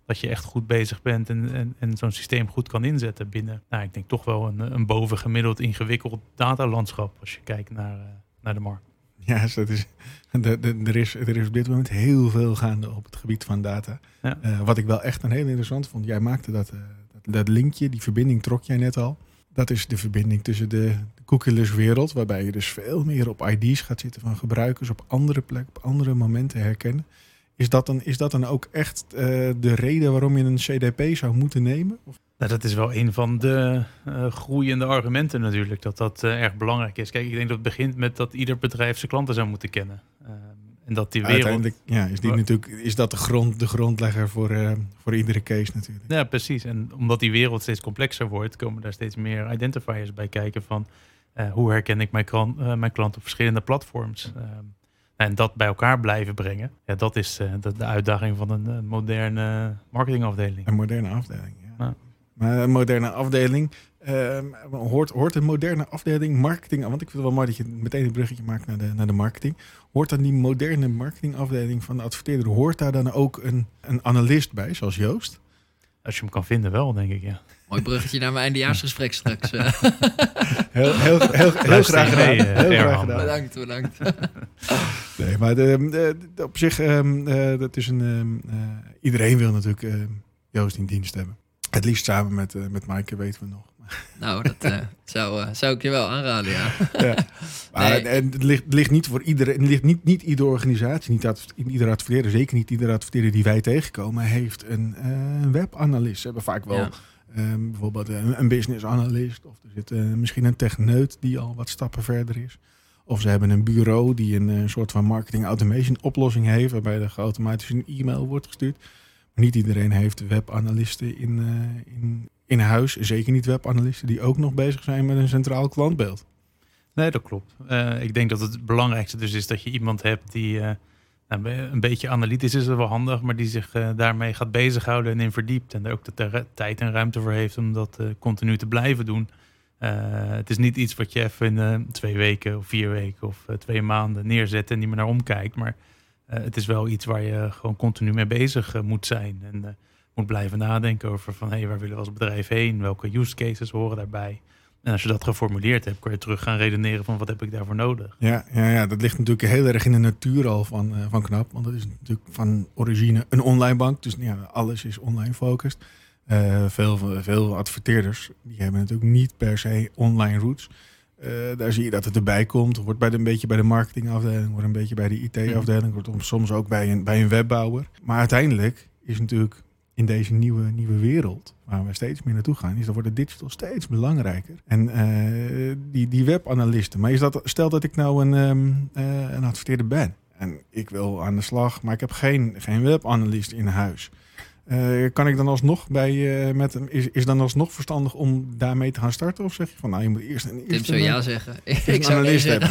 dat je echt goed bezig bent en, en, en zo'n systeem goed kan inzetten binnen, nou, ik denk toch wel een, een bovengemiddeld ingewikkeld datalandschap als je kijkt naar, naar de markt. (laughs) Ja, dus dat is, er, is, er is op dit moment heel veel gaande op het gebied van data. Ja. Eh, wat ik wel echt een heel interessant vond. Jij maakte dat, eh, dat, dat linkje, die verbinding trok jij net al. Dat is de verbinding tussen de, de cookieless wereld, waarbij je dus veel meer op ID's gaat zitten van gebruikers op andere plekken, op andere momenten herkennen. Is dat dan, is dat dan ook echt eh, de reden waarom je een CDP zou moeten nemen? Of- Nou, dat is wel een van de eh, groeiende argumenten natuurlijk, dat dat eh, erg belangrijk is. Kijk, ik denk dat het begint met dat ieder bedrijf zijn klanten zou moeten kennen. Ehm, en dat die wereld... Uiteindelijk ja, is, die natuurlijk, is dat de, grond, de grondlegger voor, eh, voor iedere case natuurlijk. Ja, precies. En omdat die wereld steeds complexer wordt, komen daar steeds meer identifiers bij kijken van hoe herken ik mijn klant, mijn klant op verschillende platforms. Ehm, en dat bij elkaar blijven brengen, ja, dat is de, de uitdaging van een, moderne marketingafdeling. Een moderne afdeling. Maar een moderne afdeling. Ehm, hoort, hoort een moderne afdeling marketing, want ik vind het wel mooi dat je meteen een bruggetje maakt naar de, naar de marketing. Hoort dan die moderne marketingafdeling van de adverteerder, hoort daar dan ook een, een analist bij, zoals Joost? Als je hem kan vinden wel, denk ik, ja. Mooi bruggetje naar mijn eindejaarsgesprek straks. (laughs) Heel, heel, heel, graag gedaan. mee, eh, Heel graag gedaan. bedankt, bedankt. (laughs) Nee, maar de, de- de- op zich, ehm, eh, dat is een, ehm, eh, iedereen wil natuurlijk ehm, Joost in dienst hebben. Het liefst samen met, eh met Maaike, weten we nog. nou, dat eh, (laughs) zou, eh, zou ik je wel aanraden, ja. Ja. Maar Nee. en het, ligt, het ligt niet voor iedereen, het ligt niet, niet iedere organisatie, niet adv- iedere adverteerder, zeker niet iedere adverteerder die wij tegenkomen, heeft een eh, webanalist. Ze hebben vaak wel Ja. ehm, bijvoorbeeld een, een business analyst, of er zit misschien een techneut die al wat stappen verder is. Of ze hebben een bureau die een soort van marketing automation oplossing heeft, waarbij er geautomatisch een e-mail wordt gestuurd. Niet iedereen heeft webanalisten in, eh, in, in huis. Zeker niet webanalisten die ook nog bezig zijn met een centraal klantbeeld. Nee, dat klopt. Eh, ik denk dat het belangrijkste dus is dat je iemand hebt die eh, nou, een beetje analytisch is, dat wel handig, maar die zich daarmee gaat bezighouden en in verdiept. En daar ook de tijd en ruimte voor heeft om dat continu te blijven doen. Het is niet iets wat je even in twee weken of vier weken of twee maanden neerzet en niet meer naar omkijkt. Maar het is wel iets waar je gewoon continu mee bezig eh, moet zijn. En eh, moet blijven nadenken over van hé, hey, waar willen we als bedrijf heen? Welke use cases horen daarbij? En als je dat geformuleerd hebt, kun je terug gaan redeneren van wat heb ik daarvoor nodig. Ja, ja, ja, dat ligt natuurlijk heel erg in de natuur al van, eh, van Knap. Want dat is natuurlijk van origine een online bank. Dus ja, alles is online focused. Eh, veel, veel adverteerders die hebben natuurlijk niet per se online roots. Eh, daar zie je dat het erbij komt. Wordt bij de, een beetje bij de marketingafdeling, wordt een beetje bij de IT-afdeling, wordt soms ook bij een, bij een webbouwer. Maar uiteindelijk is natuurlijk in deze nieuwe, nieuwe wereld, waar we steeds meer naartoe gaan, is dat wordt de digital steeds belangrijker. En eh, die, die webanalisten. Maar is dat, stel dat ik nou een, eh, een adverteerder ben en ik wil aan de slag, maar ik heb geen, geen webanalist in huis. Eh, kan ik dan alsnog bij eh, met hem, is, is dan alsnog verstandig om daarmee te gaan starten? Of zeg je van nou, je moet eerst een, Tim eerst zou ja zeggen. (laughs) ik zou analist hebben?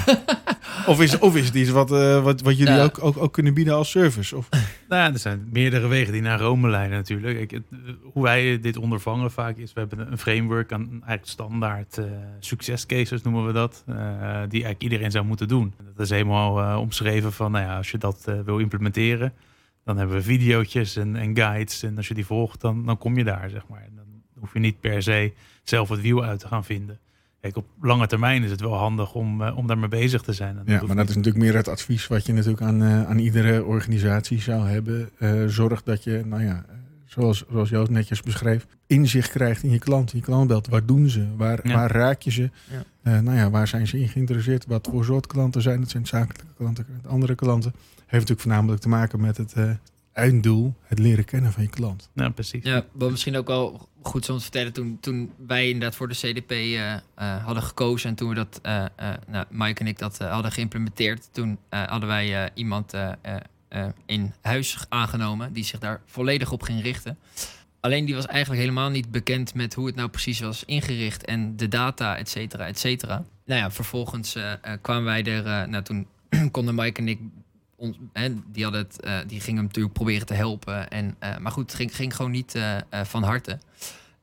Of is, of is het iets wat, eh, wat, wat jullie Ja. ook, ook, ook kunnen bieden als service? Of, Nou ja, er zijn meerdere wegen die naar Rome leiden natuurlijk. Ik, het- eh, hoe wij dit ondervangen vaak is, we hebben een framework aan eigenlijk standaard eh succescases noemen we dat. eh, die eigenlijk iedereen zou moeten doen. Dat is helemaal eh, omschreven van, nou ja, als je dat eh, wil implementeren, dan hebben we video's en, en guides. En als je die volgt, dan, dan kom je daar, zeg maar. En dan hoef je niet per se zelf het wiel uit te gaan vinden. Kijk, op lange termijn is het wel handig om, eh, om daarmee bezig te zijn. En ja, maar dat is natuurlijk meer het advies wat je natuurlijk aan, eh, aan iedere organisatie zou hebben. Eh, zorg dat je, nou ja, zoals, zoals Joost netjes beschreef, inzicht krijgt in je klant, in je klantbeeld. Wat doen ze? Waar, Ja. waar raak je ze? Ja. Nou ja, waar zijn ze in geïnteresseerd? Wat voor soort klanten zijn het? Zijn het zakelijke klanten, andere klanten? Heeft natuurlijk voornamelijk te maken met het eh, einddoel, het leren kennen van je klant. Ja, precies. Ja, wat misschien ook wel goed is om te vertellen, toen, toen wij inderdaad voor de CDP eh, eh, hadden gekozen en toen we dat, eh, eh, nou, Mike en ik dat hadden geïmplementeerd, toen hadden wij eh, iemand eh, eh, eh, in huis aangenomen die zich daar volledig op ging richten. Alleen die was eigenlijk helemaal niet bekend met hoe het nou precies was ingericht en de data, et cetera, et cetera. Nou ja, vervolgens kwamen wij er, nou toen (clears throat) konden Mike en ik ons, hè, die, hadden het, eh, die gingen hem natuurlijk proberen te helpen. En, eh, maar goed, het ging, ging gewoon niet eh, van harte.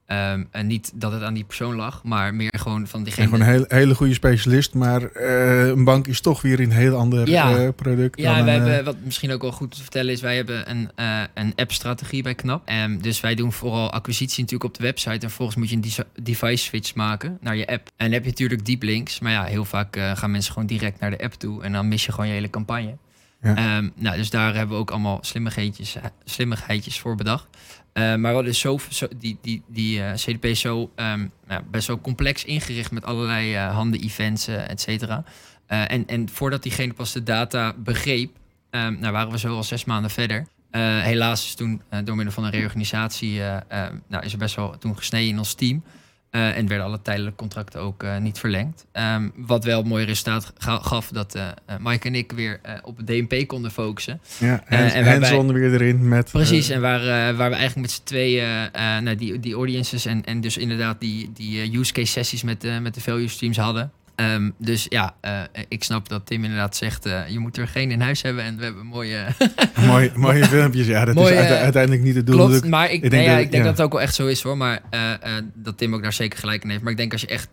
Ehm, en niet dat het aan die persoon lag, maar meer gewoon van En diegene. gewoon een hele, hele goede specialist, maar een bank is toch weer een heel ander Ja. product. Ja, wij een, hebben, wat misschien ook wel goed te vertellen is, wij hebben een, een app-strategie bij KNAP. Ehm, dus wij doen vooral acquisitie natuurlijk op de website. En vervolgens moet je een device switch maken naar je app. En dan heb je natuurlijk deep links. Maar ja, heel vaak gaan mensen gewoon direct naar de app toe. En dan mis je gewoon je hele campagne. Ehm, nou, dus daar hebben we ook allemaal slimmigheidjes, slimmigheidjes voor bedacht. Eh, maar wat is zo, zo, die, die, die eh, CDP is zo, ehm, nou, best wel complex ingericht met allerlei eh, handen, events, eh, et cetera. Eh, en, en voordat diegene pas de data begreep, ehm, nou waren we zo al zes maanden verder. Eh, helaas is toen eh, door middel van een reorganisatie, eh, eh, nou, is er best wel toen gesneden in ons team. Eh, en werden alle tijdelijke contracten ook eh, niet verlengd. Ehm, wat wel een mooi resultaat ga- gaf dat eh, Mike en ik weer op het DNP konden focussen. Ja, hands, en waarbij- hands-on weer erin met... Precies, en waar, waar we eigenlijk met z'n tweeën nou, die, die audiences en, en dus inderdaad die, die use case sessies met, met de value streams hadden. Ehm, dus ja, eh, ik snap dat Tim inderdaad zegt, eh, je moet er geen in huis hebben en we hebben mooie... (laughs) mooie, mooie filmpjes, ja. Dat Mooie, is uite- uiteindelijk niet het doel. Klopt, natuurlijk. maar ik, ik nee, denk ja, dat- ik denk ja. dat het ook wel echt zo is hoor. Maar eh, dat Tim ook daar zeker gelijk in heeft. Maar ik denk als je echt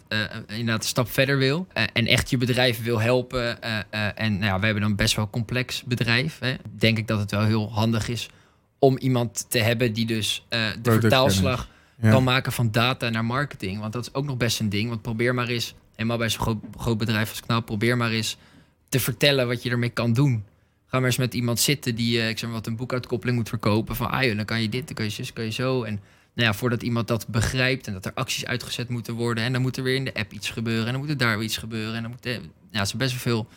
inderdaad een stap verder wil en echt je bedrijf wil helpen. en nou ja, we hebben dan best wel een complex bedrijf. Hè, denk ik dat het wel heel handig is om iemand te hebben die dus de vertaalslag Ja. kan maken van data naar marketing. Want dat is ook nog best een ding. Want probeer maar eens, helemaal bij zo'n groot, bedrijf als Knap, probeer maar eens te vertellen wat je ermee kan doen. Ga maar eens met iemand zitten die, eh, ik zeg maar wat, een boekuitkoppeling moet verkopen. Van, ah dan kan je dit, dan kan je zus, kan je zo. En nou ja, voordat iemand dat begrijpt en dat er acties uitgezet moeten worden. En dan moet er weer in de app iets gebeuren. En dan moet er daar weer iets gebeuren. En dan moet er, ja, er zijn best wel veel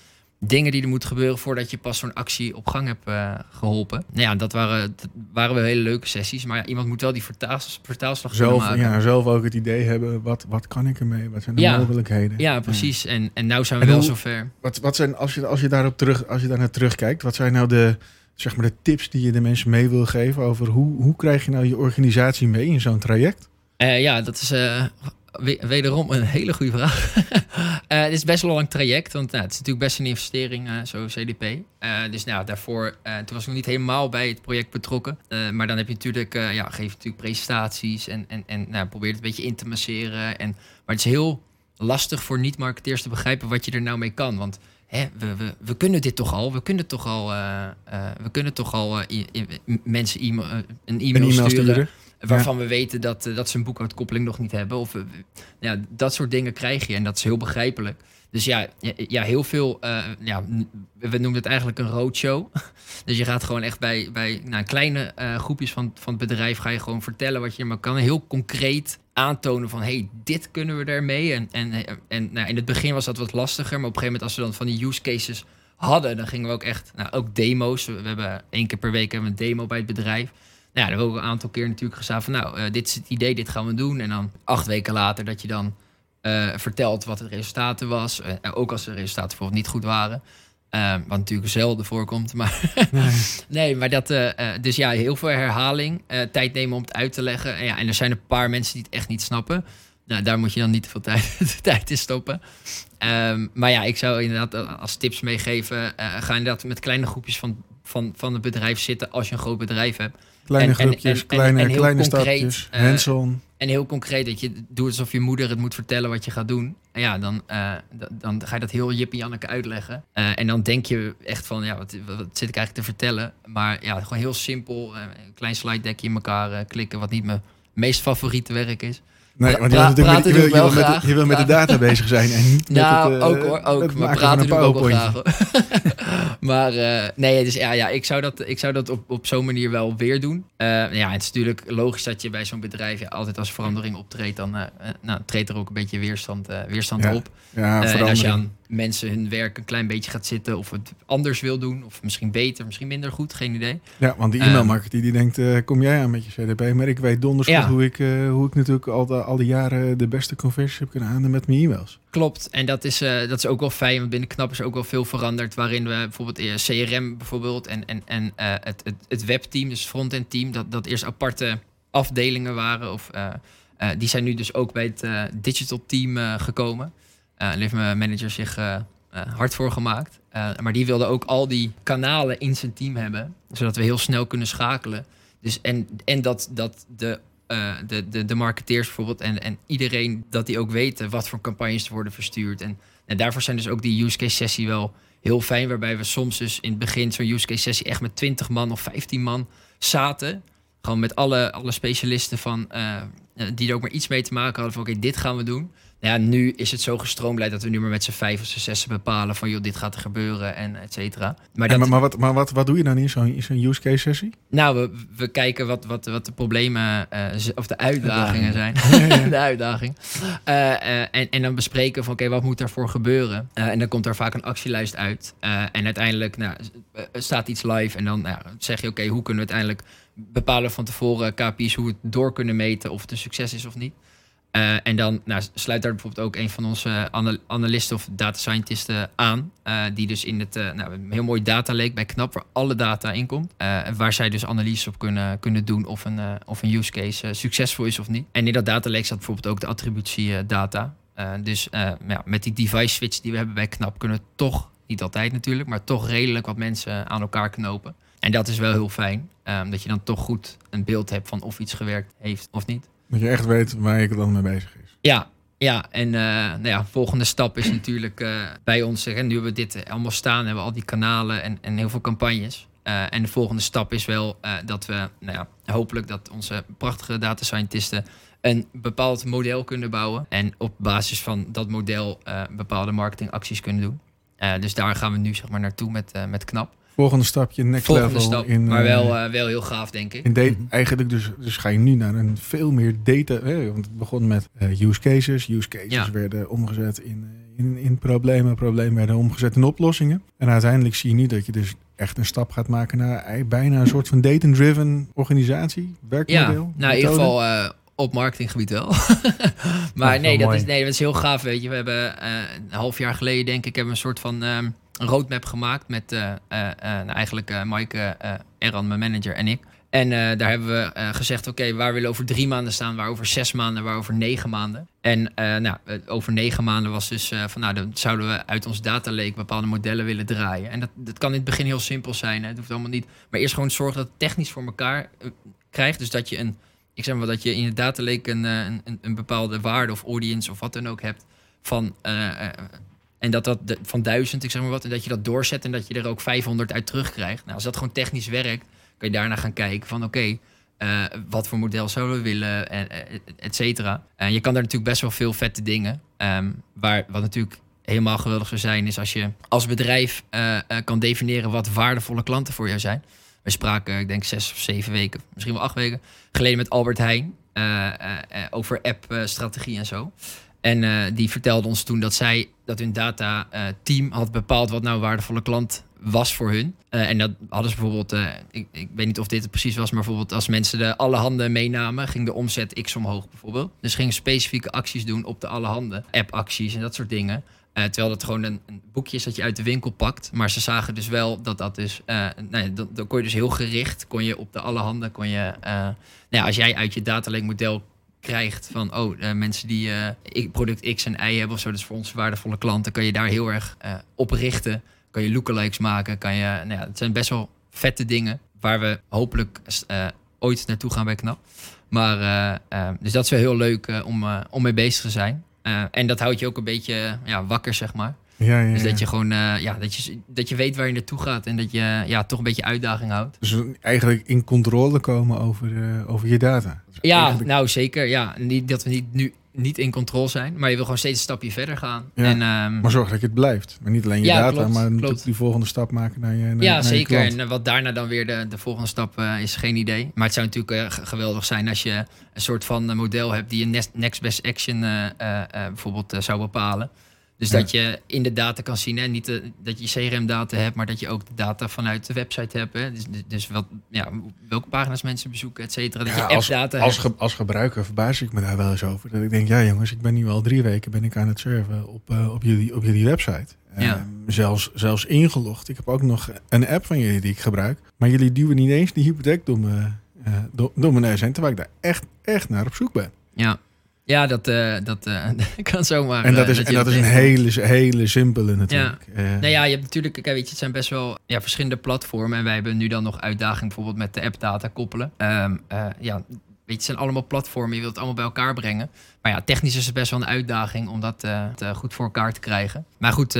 dingen die er moeten gebeuren voordat je pas zo'n actie op gang hebt eh, geholpen. Nou ja, dat waren, dat waren wel hele leuke sessies. Maar ja, iemand moet wel die vertaals, vertaalslag zelf, maken. ja, zelf ook het idee hebben, wat, wat kan ik ermee? Wat zijn de Ja. mogelijkheden? Ja, precies. En, en nou zijn we En wel hoe- zover. Wat, wat zijn, als je, als je daarop terug, als je daar naar terugkijkt, wat zijn nou de, zeg maar de tips die je de mensen mee wil geven over hoe, hoe krijg je nou je organisatie mee in zo'n traject? Eh, ja, dat is eh, wederom een hele goede vraag. (laughs) Eh, het is best wel een lang traject, want nou, het is natuurlijk best een investering, eh, zo CDP. Eh, dus nou, daarvoor, toen was ik nog niet helemaal bij het project betrokken. Maar dan heb je natuurlijk, ja, geef je natuurlijk presentaties en, en, en nou, probeer het een beetje in te masseren. En, maar het is heel lastig voor niet-marketeers te begrijpen wat je er nou mee kan. Want hè, we, we, we kunnen dit toch al, we kunnen toch al, we kunnen toch al i- i- mensen e-mail, eh, een e-mail, Een e-mail sturen sturen? Waarvan we weten dat, eh, dat ze een boekhoudkoppeling nog niet hebben. Of, eh, ja, dat soort dingen krijg je en dat is heel begrijpelijk. Dus ja, ja, heel veel, eh, ja, we noemen het eigenlijk een roadshow. (laughs) Dus je gaat gewoon echt bij, bij nou, kleine groepjes van, van het bedrijf... ga je gewoon vertellen wat je maar kan. Heel concreet aantonen van, hey, dit kunnen we ermee. En, en, en nou, in het begin was dat wat lastiger. Maar op een gegeven moment als we dan van die use cases hadden... dan gingen we ook echt, nou, ook demo's. We we hebben één keer per week hebben we een demo bij het bedrijf. Nou, ja, daar hebben we ook een aantal keer natuurlijk gezegd van... nou, eh, dit is het idee, dit gaan we doen. En dan acht weken later dat je dan eh, vertelt wat het resultaten was. Eh, ook als de resultaten bijvoorbeeld niet goed waren. Eh, wat natuurlijk zelden voorkomt. Maar (laughs) nee, maar dat. dus ja, heel veel herhaling. tijd nemen om het uit te leggen. En, ja, en er zijn een paar mensen die het echt niet snappen. Nou, daar moet je dan niet te veel tijd, (laughs) tijd in stoppen. Ehm, maar ja, ik zou inderdaad als tips meegeven. eh, ga inderdaad met kleine groepjes van, van, van het bedrijf zitten als je een groot bedrijf hebt. Kleine En- en- groepjes, en- en- kleine, en heel kleine concreet, stapjes, eh. En heel concreet, dat je doet alsof je moeder het moet vertellen wat je gaat doen. En ja, dan, eh, dan ga je dat heel Jippie Janneke uitleggen. Eh, en dan denk je echt van, ja, wat, wat zit ik eigenlijk te vertellen? Maar ja, gewoon heel simpel. een klein slide deckje in elkaar klikken, wat niet mijn meest favoriete werk is. Nee, want je wil, met, je wil, je wil wel met, de- je wil met de data bezig zijn en niet nou, met het, eh, ook hoor, ook. Maar praten een ik ook wel PowerPoint. graag. (laughs) maar eh, nee, dus ja, ja ik zou dat, ik zou dat op, op zo'n manier wel weer doen. Eh, ja, het is natuurlijk logisch dat je bij zo'n bedrijf ja, altijd als verandering optreedt. Dan eh, nou, treedt er ook een beetje weerstand, weerstand Ja, op. Ja, en als je aan mensen hun werk een klein beetje gaat zitten of het anders wil doen, of misschien beter, misschien minder goed, geen idee. Ja, want die Ehm, e-mailmarketer die denkt, eh, kom jij aan met je CDP? Maar ik weet donders goed Ja. hoe, ik, eh, hoe ik natuurlijk al, de, al die jaren de beste conversies heb kunnen halen met mijn e-mails. Klopt, en dat is, eh, dat is ook wel fijn, want binnen Knap is ook wel veel veranderd. Waarin we bijvoorbeeld CRM bijvoorbeeld en, en, en het, het, het webteam, dus front-end team, dat, dat eerst aparte afdelingen waren. Of, die zijn nu dus ook bij het digital team gekomen. Eh daar heeft mijn manager zich eh, eh, hard voor gemaakt. Maar die wilde ook al die kanalen in zijn team hebben, zodat we heel snel kunnen schakelen. Dus en, en dat, dat de de, de, de marketeers bijvoorbeeld en, en iedereen dat die ook weten wat voor campagnes er worden verstuurd. En, en daarvoor zijn dus ook die use case sessie wel heel fijn, waarbij we soms dus in het begin zo'n use case sessie echt met 20 man of 15 man zaten. Gewoon met alle, alle specialisten van, die er ook maar iets mee te maken hadden van oké, dit gaan we doen. Nou ja, nu is het zo gestroomlijnd dat we nu maar met z'n vijf of z'n zessen bepalen van joh, dit gaat er gebeuren en et cetera. Maar dat, maar, maar, wat, maar wat, wat doe je dan in zo'n zo'n use case sessie? nou, we, we kijken wat, wat, wat de problemen eh, of de uitdagingen zijn. (laughs) (laughs) de uitdaging. Eh, eh, en, en dan bespreken van oké, wat moet daarvoor gebeuren? Eh, en dan komt er vaak een actielijst uit. Eh, en uiteindelijk nou, staat iets live. En dan nou, zeg je oké, hoe kunnen we uiteindelijk bepalen van tevoren KPI's hoe we het door kunnen meten of het een succes is of niet. Eh, en dan nou, sluit daar bijvoorbeeld ook een van onze ana- analisten of data scientisten aan. eh, die dus in het eh, nou, een heel mooi data lake bij KNAP, waar alle data in komt. eh, waar zij dus analyses op kunnen, kunnen doen of een, eh, of een use case eh, succesvol is of niet. En in dat data lake staat bijvoorbeeld ook de attributiedata. Eh, dus eh, ja, met die device switch die we hebben bij KNAP kunnen we toch, niet altijd natuurlijk, maar toch redelijk wat mensen aan elkaar knopen. En dat is wel heel fijn. ehm, dat je dan toch goed een beeld hebt van of iets gewerkt heeft of niet. Dat je echt weet waar je dan mee bezig is. Ja, ja. en eh nou ja, volgende stap is natuurlijk eh, bij ons. Hè, nu hebben we dit allemaal staan, hebben we al die kanalen en, en heel veel campagnes. Eh, en de volgende stap is wel dat we, nou ja, hopelijk dat onze prachtige data scientisten een bepaald model kunnen bouwen. En op basis van dat model bepaalde marketingacties kunnen doen. Dus daar gaan we nu zeg maar naartoe met, met KNAP. Volgende stapje, next Volgende level. stap, in, maar eh, wel, eh, wel heel gaaf denk ik. In Mhm. Eigenlijk dus, dus ga je nu naar een veel meer data. Hè, want het begon met eh, use cases. Use cases Ja. werden omgezet in, eh, in, in problemen. Problemen werden omgezet in oplossingen. En uiteindelijk zie je nu dat je dus echt een stap gaat maken naar bijna een soort van data-driven organisatie. Ja, Werkmodel. nou in ieder geval eh, op marketinggebied wel. (laughs) maar Ja, nee, wel dat mooi. is, nee, dat is heel gaaf. Weet je, we hebben eh, een half jaar geleden, denk ik, hebben we een soort van ehm, een roadmap gemaakt met eh, eh, eh, nou, eigenlijk Mike, Eran, mijn manager en ik. En daar hebben we gezegd, oké, waar willen we over drie maanden staan, waar over zes maanden, waar over negen maanden. En nou, over negen maanden was dus van, nou, dan zouden we uit ons data lake bepaalde modellen willen draaien. En dat, dat kan in het begin heel simpel zijn, hè. het hoeft allemaal niet. Maar eerst gewoon zorgen dat het technisch voor elkaar krijgt. Dus dat je een, ik zeg maar dat je in je data lake een, een, een bepaalde waarde of audience of wat dan ook hebt van... en dat dat van duizend, ik zeg maar wat, en dat je dat doorzet en dat je er ook 500 uit terugkrijgt. Nou, als dat gewoon technisch werkt, kan je daarna gaan kijken van oké, eh, wat voor model zouden we willen, en, eh, et cetera. En je kan daar natuurlijk best wel veel vette dingen. ehm, waar, wat natuurlijk helemaal geweldig zou zijn, is als je als bedrijf eh, kan definiëren wat waardevolle klanten voor jou zijn. We spraken, ik denk, zes of zeven weken, misschien wel acht weken geleden met Albert Heijn over app-strategie en zo. En eh, die vertelde ons toen dat zij, dat hun data-team had bepaald wat nou een waardevolle klant was voor hun. Eh, en dat hadden ze bijvoorbeeld, eh, ik, ik weet niet of dit het precies was, maar bijvoorbeeld als mensen de alle handen meenamen, ging de omzet x omhoog bijvoorbeeld. Dus gingen specifieke acties doen op de alle handen, app-acties en dat soort dingen. Eh, terwijl dat gewoon een, een boekje is dat je uit de winkel pakt. Maar ze zagen dus wel dat dat dus... eh nou dan, kon je dus heel gericht... kon je op de alle handen... kon je, eh, nou ja, als jij uit je datalake model krijgt van... oh, eh, mensen die eh, product X en Y hebben of zo... dus voor ons waardevolle klanten... kan je daar heel erg eh, op richten. Kan je lookalikes maken. Kan je, nou ja, het zijn best wel vette dingen... waar we hopelijk ooit naartoe gaan bij KNAP. Maar, dus dat is wel heel leuk om, om mee bezig te zijn. En dat houdt je ook een beetje ja, wakker, zeg maar. Ja, ja, Dus dat je gewoon ja, dat je, dat je weet waar je naartoe gaat en dat je ja, toch een beetje uitdaging houdt. Dus eigenlijk in controle komen over, over je data. Ja, eigenlijk- nou zeker. Ja, niet dat we niet, nu niet in controle zijn, maar je wil gewoon steeds een stapje verder gaan. Ja, en, ehm, Maar zorg dat je het blijft. Maar niet alleen je Ja, data, klopt, maar klopt. die volgende stap maken naar je naar, ja, naar je zeker. En eh, wat daarna dan weer de, de volgende stap eh, is, geen idee. Maar het zou natuurlijk eh, geweldig zijn als je een soort van model hebt die een next, next best action bijvoorbeeld zou bepalen. Dus Ja. dat je in de data kan zien, hè? niet de- dat je CRM-data hebt, maar dat je ook de data vanuit de website hebt. Hè? Dus, dus- dus wat, ja, welke pagina's mensen bezoeken, et cetera. Dat Ja, je als, als, hebt. ge- als gebruiker verbaas ik me daar wel eens over. Dat ik denk, ja jongens, ik ben nu al drie weken ben ik aan het surfen op, eh, op, jullie, op jullie website. Ja. Ehm, zelfs, zelfs ingelogd. Ik heb ook nog een app van jullie die ik gebruik. Maar jullie duwen niet eens die hypotheek door, me, eh, door, door mijn neus heen. Terwijl ik daar echt, echt naar op zoek ben. Ja, ja dat, eh, dat eh, (laughs) kan zomaar. en dat eh, is, je en dat is een hele, hele simpele natuurlijk. Eh, Nou ja, je hebt natuurlijk, kijk, weet je, het zijn best wel ja, verschillende platformen. En wij hebben nu dan nog uitdaging bijvoorbeeld met de app-data koppelen. Ehm, eh, ja, weet je, het zijn allemaal platformen. Je wilt het allemaal bij elkaar brengen. Maar ja, technisch is het best wel een uitdaging om dat goed voor elkaar te krijgen. Maar goed,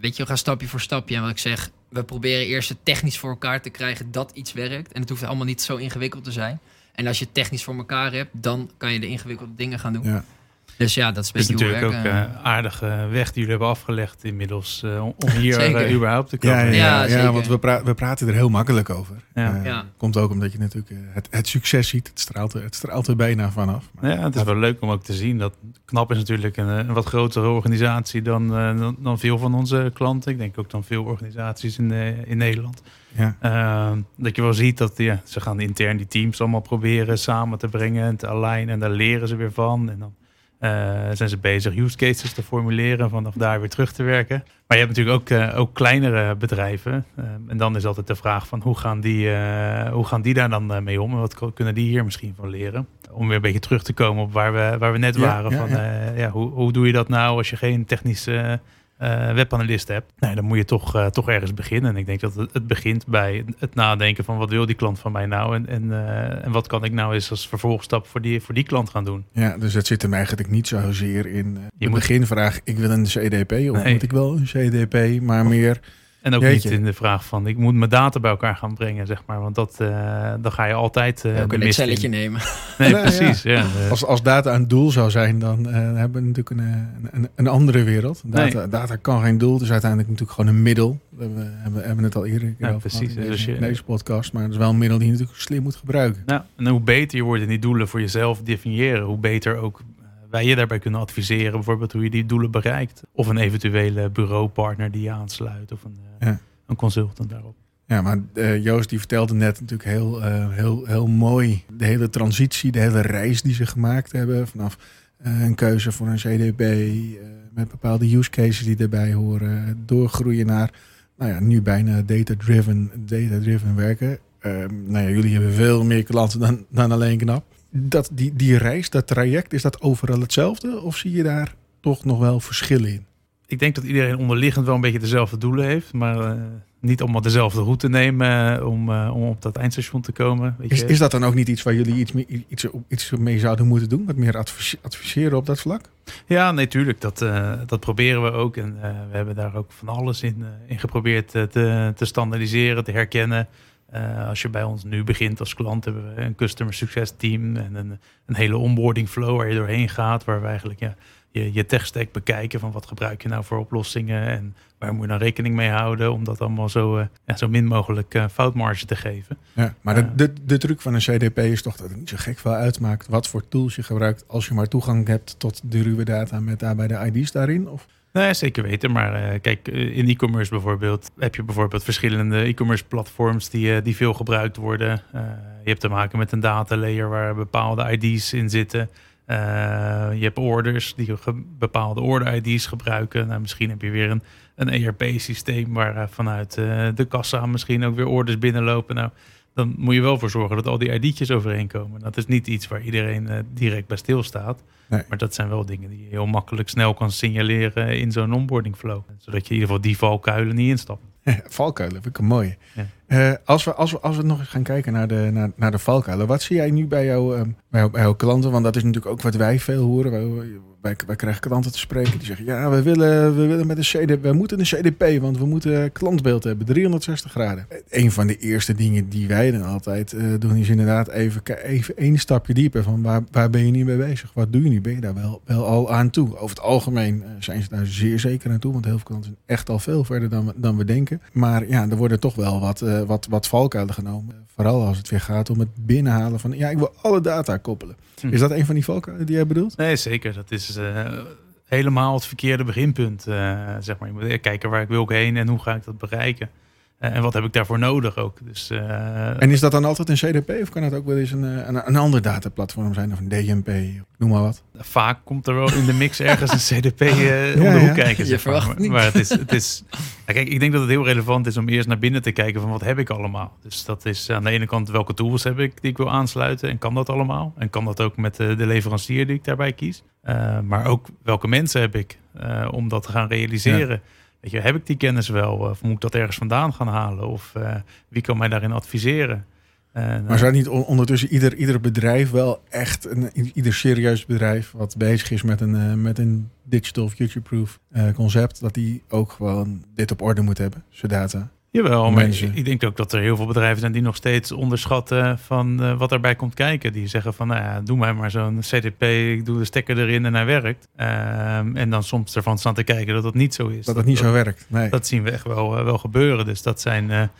weet je, we gaan stapje voor stapje. En wat ik zeg, we proberen eerst het technisch voor elkaar te krijgen dat iets werkt. En het hoeft allemaal niet zo ingewikkeld te zijn. En als je technisch voor elkaar hebt, dan kan je de ingewikkelde dingen gaan doen. ja. Dus ja, dat is een is natuurlijk ook een aardige weg die jullie hebben afgelegd inmiddels eh, om hier (laughs) eh, überhaupt te komen. Ja, ja, Ja, ja, ja, zeker. want we, pra- we praten er heel makkelijk over. Ja. Eh, Ja. Komt ook omdat je natuurlijk eh, het, het succes ziet. Het straalt, er- het straalt er bijna vanaf. Maar Ja, het is wel leuk om ook te zien dat KNAP is natuurlijk een, eh, een wat grotere organisatie dan, eh, dan, dan veel van onze klanten. Ik denk ook dan veel organisaties in, eh, in Nederland. ja. Eh, dat je wel ziet dat ja, ze gaan intern die teams allemaal proberen samen te brengen en te alignen. En daar leren ze weer van. En dan zijn ze bezig use cases te formuleren, vanaf daar weer terug te werken. Maar je hebt natuurlijk ook, ook kleinere bedrijven. en dan is altijd de vraag van hoe gaan die, hoe gaan die daar dan mee om? En wat kunnen die hier misschien van leren? Om weer een beetje terug te komen op waar we, waar we net waren. van, ja. hoe, hoe doe je dat nou als je geen technische uh, webanalist hebt, nee, dan moet je toch, uh, toch ergens beginnen. En ik denk dat het, het, begint bij het nadenken van wat wil die klant van mij nou en, en, uh, en wat kan ik nou eens als vervolgstap voor die, voor die klant gaan doen. Ja, dus het zit hem eigenlijk niet zozeer in je de beginvraag, ik wil een CDP of moet ik wel een CDP, maar meer en ook niet in de vraag van ik moet mijn data bij elkaar gaan brengen, zeg maar. Want dat, uh, dan ga je altijd. Uh, ook een Excelletje nemen. Nee, precies. Ja. Als, als data een doel zou zijn, dan uh, hebben we natuurlijk een, een, een andere wereld. Data, nee. data kan geen doel, het is uiteindelijk natuurlijk gewoon een middel. We hebben, hebben het al eerder ja, precies. in deze, deze, podcast. Maar het is wel een middel die je natuurlijk slim moet gebruiken. Ja, en hoe beter je wordt in die doelen voor jezelf definiëren, hoe beter ook wij je daarbij kunnen adviseren, bijvoorbeeld hoe je die doelen bereikt. Of een eventuele bureaupartner die je aansluit of een, eh, ja. een consultant daarop. Ja, maar uh, Joost die vertelde net natuurlijk heel, uh, heel, heel mooi de hele transitie, de hele reis die ze gemaakt hebben. Vanaf een keuze voor een CDB, met bepaalde use cases die erbij horen, doorgroeien naar nou ja, nu bijna data-driven data -driven werken. Ehm, nou ja, jullie hebben veel meer klanten dan, dan alleen knap dat, die, die reis, dat traject, is dat overal hetzelfde? Of zie je daar toch nog wel verschillen in? Ik denk dat iedereen onderliggend wel een beetje dezelfde doelen heeft. Maar uh, niet allemaal dezelfde route nemen uh, om, uh, om op dat eindstation te komen. Weet is, je. is dat dan ook niet iets waar jullie iets, mee, iets, iets mee zouden moeten doen? Wat meer adviseren op dat vlak? Ja, natuurlijk. dat, dat proberen we ook. En we hebben daar ook van alles in, in geprobeerd te, te standaardiseren, te herkennen. Uh, als je bij ons nu begint als klant, hebben we een customer success team en een, een hele onboarding flow waar je doorheen gaat, waar we eigenlijk ja, je, je tech stack bekijken van wat gebruik je nou voor oplossingen en waar moet je dan rekening mee houden om dat allemaal zo, uh, ja, zo min mogelijk uh, foutmarge te geven. Ja, maar de, de, de truc van een CDP is toch dat het niet zo gek veel uitmaakt wat voor tools je gebruikt als je maar toegang hebt tot de ruwe data met daarbij de ID's daarin? Of? Nee, zeker weten. Maar uh, kijk, eh, in e-commerce bijvoorbeeld heb je bijvoorbeeld verschillende e-commerce platforms die, uh, die veel gebruikt worden. Je hebt te maken met een data layer waar bepaalde ID's in zitten. je hebt orders die bepaalde order ID's gebruiken. Nou, misschien heb je weer een, een ERP-systeem waar vanuit de kassa misschien ook weer orders binnenlopen. Nou, dan moet je wel voor zorgen dat al die ID'tjes overeen komen. Dat is niet iets waar iedereen direct bij stilstaat. Nee. Maar dat zijn wel dingen die je heel makkelijk snel kan signaleren in zo'n onboarding flow. Zodat je in ieder geval die valkuilen niet instapt. (laughs) valkuilen, vind ik een mooie. Ja. Uh, als, we, als, we, als we nog eens gaan kijken naar de, naar, naar de valkuilen. Wat zie jij nu bij, jou, uh, bij, bij jouw klanten? Want dat is natuurlijk ook wat wij veel horen. Wij, krijgen klanten te spreken die zeggen... ja, we willen, we willen met een CDP, we moeten een CDP... want we moeten klantbeeld hebben, 360 graden. Een van de eerste dingen die wij dan altijd uh, doen... is inderdaad even, even één stapje dieper. Van waar, waar ben je nu mee bezig? Wat doe je nu? Ben je daar wel, wel al aan toe? Over het algemeen zijn ze daar zeer zeker aan toe... want heel veel klanten zijn echt al veel verder dan dan we denken. Maar ja, er worden toch wel wat, wat, wat valkuilen genomen. Vooral als het weer gaat om het binnenhalen van... ja, ik wil alle data koppelen. Hm. Is dat een van die valkuilen die jij bedoelt? Nee, zeker. Dat is uh, helemaal het verkeerde beginpunt. Uh, zeg maar. Je moet kijken waar ik wil heen en hoe ga ik dat bereiken. Eh, en wat heb ik daarvoor nodig ook? Dus, en is dat dan altijd een CDP of kan het ook wel eens een, een, een ander dataplatform zijn of een DMP? Noem maar wat. Vaak komt er wel in de mix ergens een CDP uh, (laughs) om de hoek kijken. Je verwacht maar. niet. Maar het is, het is, kijk, ik denk dat het heel relevant is om eerst naar binnen te kijken van wat heb ik allemaal. Dus dat is aan de ene kant welke tools heb ik die ik wil aansluiten en kan dat allemaal? En kan dat ook met de, de leverancier die ik daarbij kies? Uh, maar ook welke mensen heb ik uh, om dat te gaan realiseren? Ja. Weet je, heb ik die kennis wel? Of moet ik dat ergens vandaan gaan halen? Of uh, wie kan mij daarin adviseren? Uh, maar zou niet ondertussen ieder, ieder bedrijf wel echt, een, ieder serieus bedrijf wat bezig is met een, uh, met een digital future-proof concept, dat die ook gewoon dit op orde moet hebben, zo data? Jawel, maar ik, ik denk ook dat er heel veel bedrijven zijn die nog steeds onderschatten van wat erbij komt kijken. Die zeggen van, nou ja, doe mij maar zo'n CDP, ik doe de stekker erin en hij werkt. Ehm, en dan soms ervan staan te kijken dat dat niet zo is. Dat het niet zo werkt, nee. Dat zien we echt wel, wel gebeuren. Dus dat zijn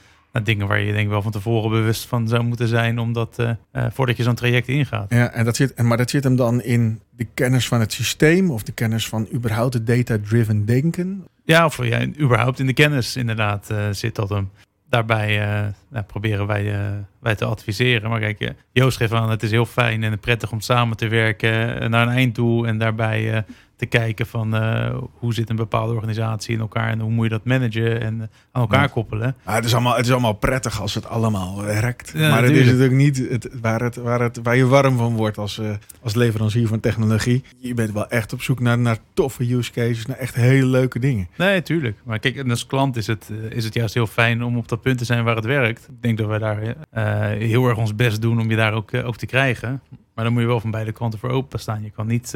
dingen waar je denk wel van tevoren bewust van zou moeten zijn, omdat uh, uh, voordat je zo'n traject ingaat. Ja, en dat zit, maar dat zit hem dan in de kennis van het systeem of de kennis van überhaupt het data-driven denken? Ja, of ja, überhaupt in de kennis inderdaad uh, zit dat hem. Daarbij nou, proberen wij wij te adviseren. Maar kijk, eh, Joost geeft aan, het is heel fijn en prettig om samen te werken eh, naar een einddoel en daarbij eh, te kijken van eh, hoe zit een bepaalde organisatie in elkaar en hoe moet je dat managen en eh, aan elkaar Ja. koppelen. Maar het, is allemaal, het is allemaal prettig als het allemaal werkt. Ja, maar het is natuurlijk. niet het, waar, het, waar, het, waar je warm van wordt als, eh, als leverancier van technologie. Je bent wel echt op zoek naar, naar toffe use cases, naar echt hele leuke dingen. Nee, tuurlijk. Maar kijk, en als klant is het, is het juist heel fijn om op dat punt te zijn waar het werkt. Ik denk dat wij daar heel erg ons best doen om je daar ook, ook te krijgen. Maar dan moet je wel van beide kanten voor openstaan. Je kan niet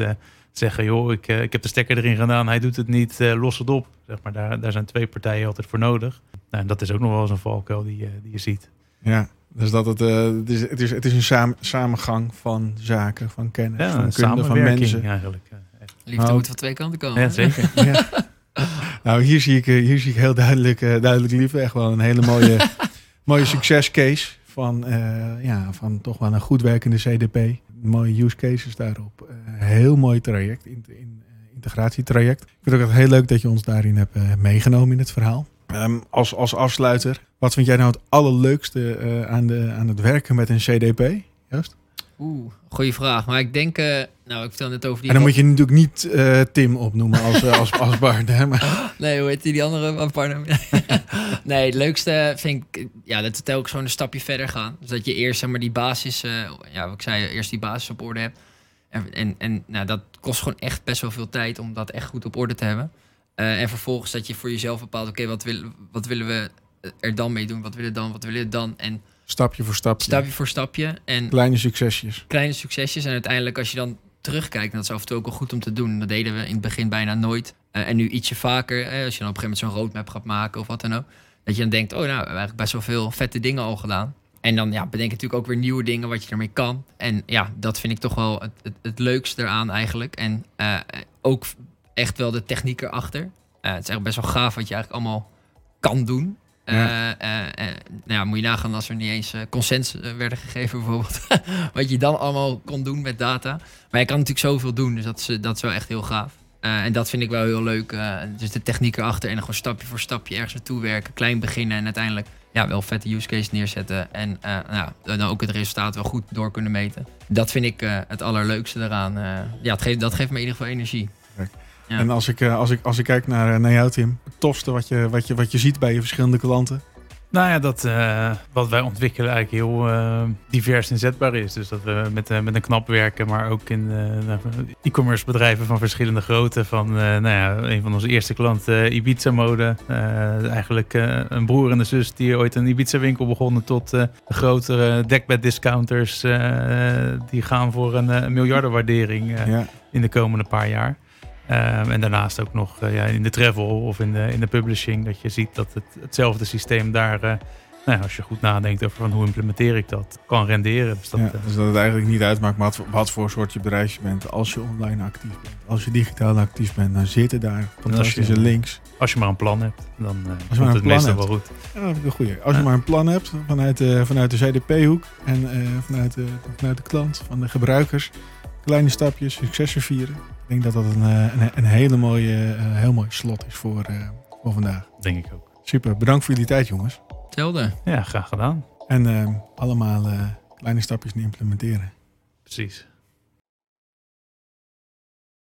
zeggen, joh, ik, eh, ik heb de stekker erin gedaan, hij doet het niet, eh, los het op. Zeg maar, daar, daar zijn twee partijen altijd voor nodig. Nou, en dat is ook nog wel eens een valkuil die, je- die je ziet. Ja, dus dat het, eh, het, is, het, is, het is een samen, samengang van zaken, van kennis, Ja, van een kunde, van samenwerking mensen. eigenlijk. eh. Liefde Nou, moet van twee kanten komen. Ja, zeker. (laughs) Ja. Nou, hier zie ik, hier zie ik heel duidelijk, duidelijk liefde. Echt wel een hele mooie, (laughs) mooie succescase van, eh, ja, van toch wel een goed werkende CDP. Mooie use cases daarop. Heel mooi traject, in, in, eh, integratietraject. Ik vind het ook heel leuk dat je ons daarin hebt eh, meegenomen in het verhaal. Ehm, als, als afsluiter, wat vind jij nou het allerleukste eh, aan, de, aan het werken met een CDP? Juist? Oeh, goede vraag. Maar ik denk, eh, nou, ik vertel net over die... En dan moet je natuurlijk niet eh, Tim opnoemen als, als, als Bart. Hè? Maar, (laughs) Nee, hoe heet die, die andere partner? (laughs) nee, het leukste vind ik, ja, dat we telkens gewoon een stapje verder gaan. Dus dat je eerst, zeg maar, die basis, eh, ja, wat ik zei, eerst die basis op orde hebt. En, en, en nou, dat kost gewoon echt best wel veel tijd om dat echt goed op orde te hebben. Eh, en vervolgens dat je voor jezelf bepaalt, oké, wat, wil, wat willen we er dan mee doen? Wat willen we dan? Wat willen we dan? En stapje voor stapje. stapje voor stapje. En Kleine succesjes. kleine succesjes. En uiteindelijk, als je dan terugkijkt, en dat is af en toe ook wel goed om te doen. Dat deden we in het begin bijna nooit. Eh, en nu ietsje vaker, eh, als je dan op een gegeven moment zo'n roadmap gaat maken of wat dan ook. Dat je dan denkt, oh nou, we hebben eigenlijk best wel veel vette dingen al gedaan. En dan ja, bedenk je natuurlijk ook weer nieuwe dingen wat je ermee kan. En ja, dat vind ik toch wel het, het, het leukste eraan eigenlijk. En eh, ook echt wel de techniek erachter. Eh, het is echt best wel gaaf wat je eigenlijk allemaal kan doen. Ja. Eh, nou ja, moet je nagaan als er niet eens consents eh, werden gegeven (laughs) bijvoorbeeld. wat je dan allemaal kon doen met data. Maar je kan natuurlijk zoveel doen, dus dat is, dat is wel echt heel gaaf. En dat vind ik wel heel leuk. dus de techniek erachter en dan gewoon stapje voor stapje ergens naartoe werken. Klein beginnen en uiteindelijk ja, wel vette use case neerzetten. En eh, nou, dan ook het resultaat wel goed door kunnen meten. Dat vind ik eh, het allerleukste daaraan. eh. ja, het geeft, dat geeft me in ieder geval energie. Ja. En als ik, als ik, als ik kijk naar, naar jou, Tim, het tofste wat je, wat, je, wat je ziet bij je verschillende klanten. Nou ja, dat eh, wat wij ontwikkelen eigenlijk heel eh, divers inzetbaar is. Dus dat we met, eh, met een knap werken, maar ook in nou, e-commerce bedrijven van verschillende grootte. Van nou ja, een van onze eerste klanten, Ibiza Mode. Eigenlijk een broer en een zus die ooit een Ibiza winkel begonnen tot de grotere dekbed discounters. eh, die gaan voor een miljardenwaardering Ja. in de komende paar jaar. Ehm, en daarnaast ook nog eh, ja, in de travel of in de, in de publishing. Dat je ziet dat het, hetzelfde systeem daar, eh, nou als je goed nadenkt over van hoe implementeer ik dat, kan renderen. Dus dat, ja, eh, dus dat het eigenlijk niet uitmaakt wat, wat voor soort je bedrijf je bent. Als je online actief bent, als je digitaal actief bent, dan zitten daar fantastische je- links. als je maar een plan hebt, dan maar een het plan meestal hebt. wel goed. Ja, dat goeie. Als je maar een plan hebt vanuit de, vanuit de CDP-hoek en vanuit, de, vanuit de klant, van de gebruikers. Kleine stapjes, successen vieren. Ik denk dat dat een, eh, een, een hele mooie, eh, heel mooi slot is voor, eh, voor vandaag. Denk ik ook. Super, bedankt voor jullie tijd jongens. Ja, graag gedaan. En eh, allemaal eh, kleine stapjes implementeren. Precies.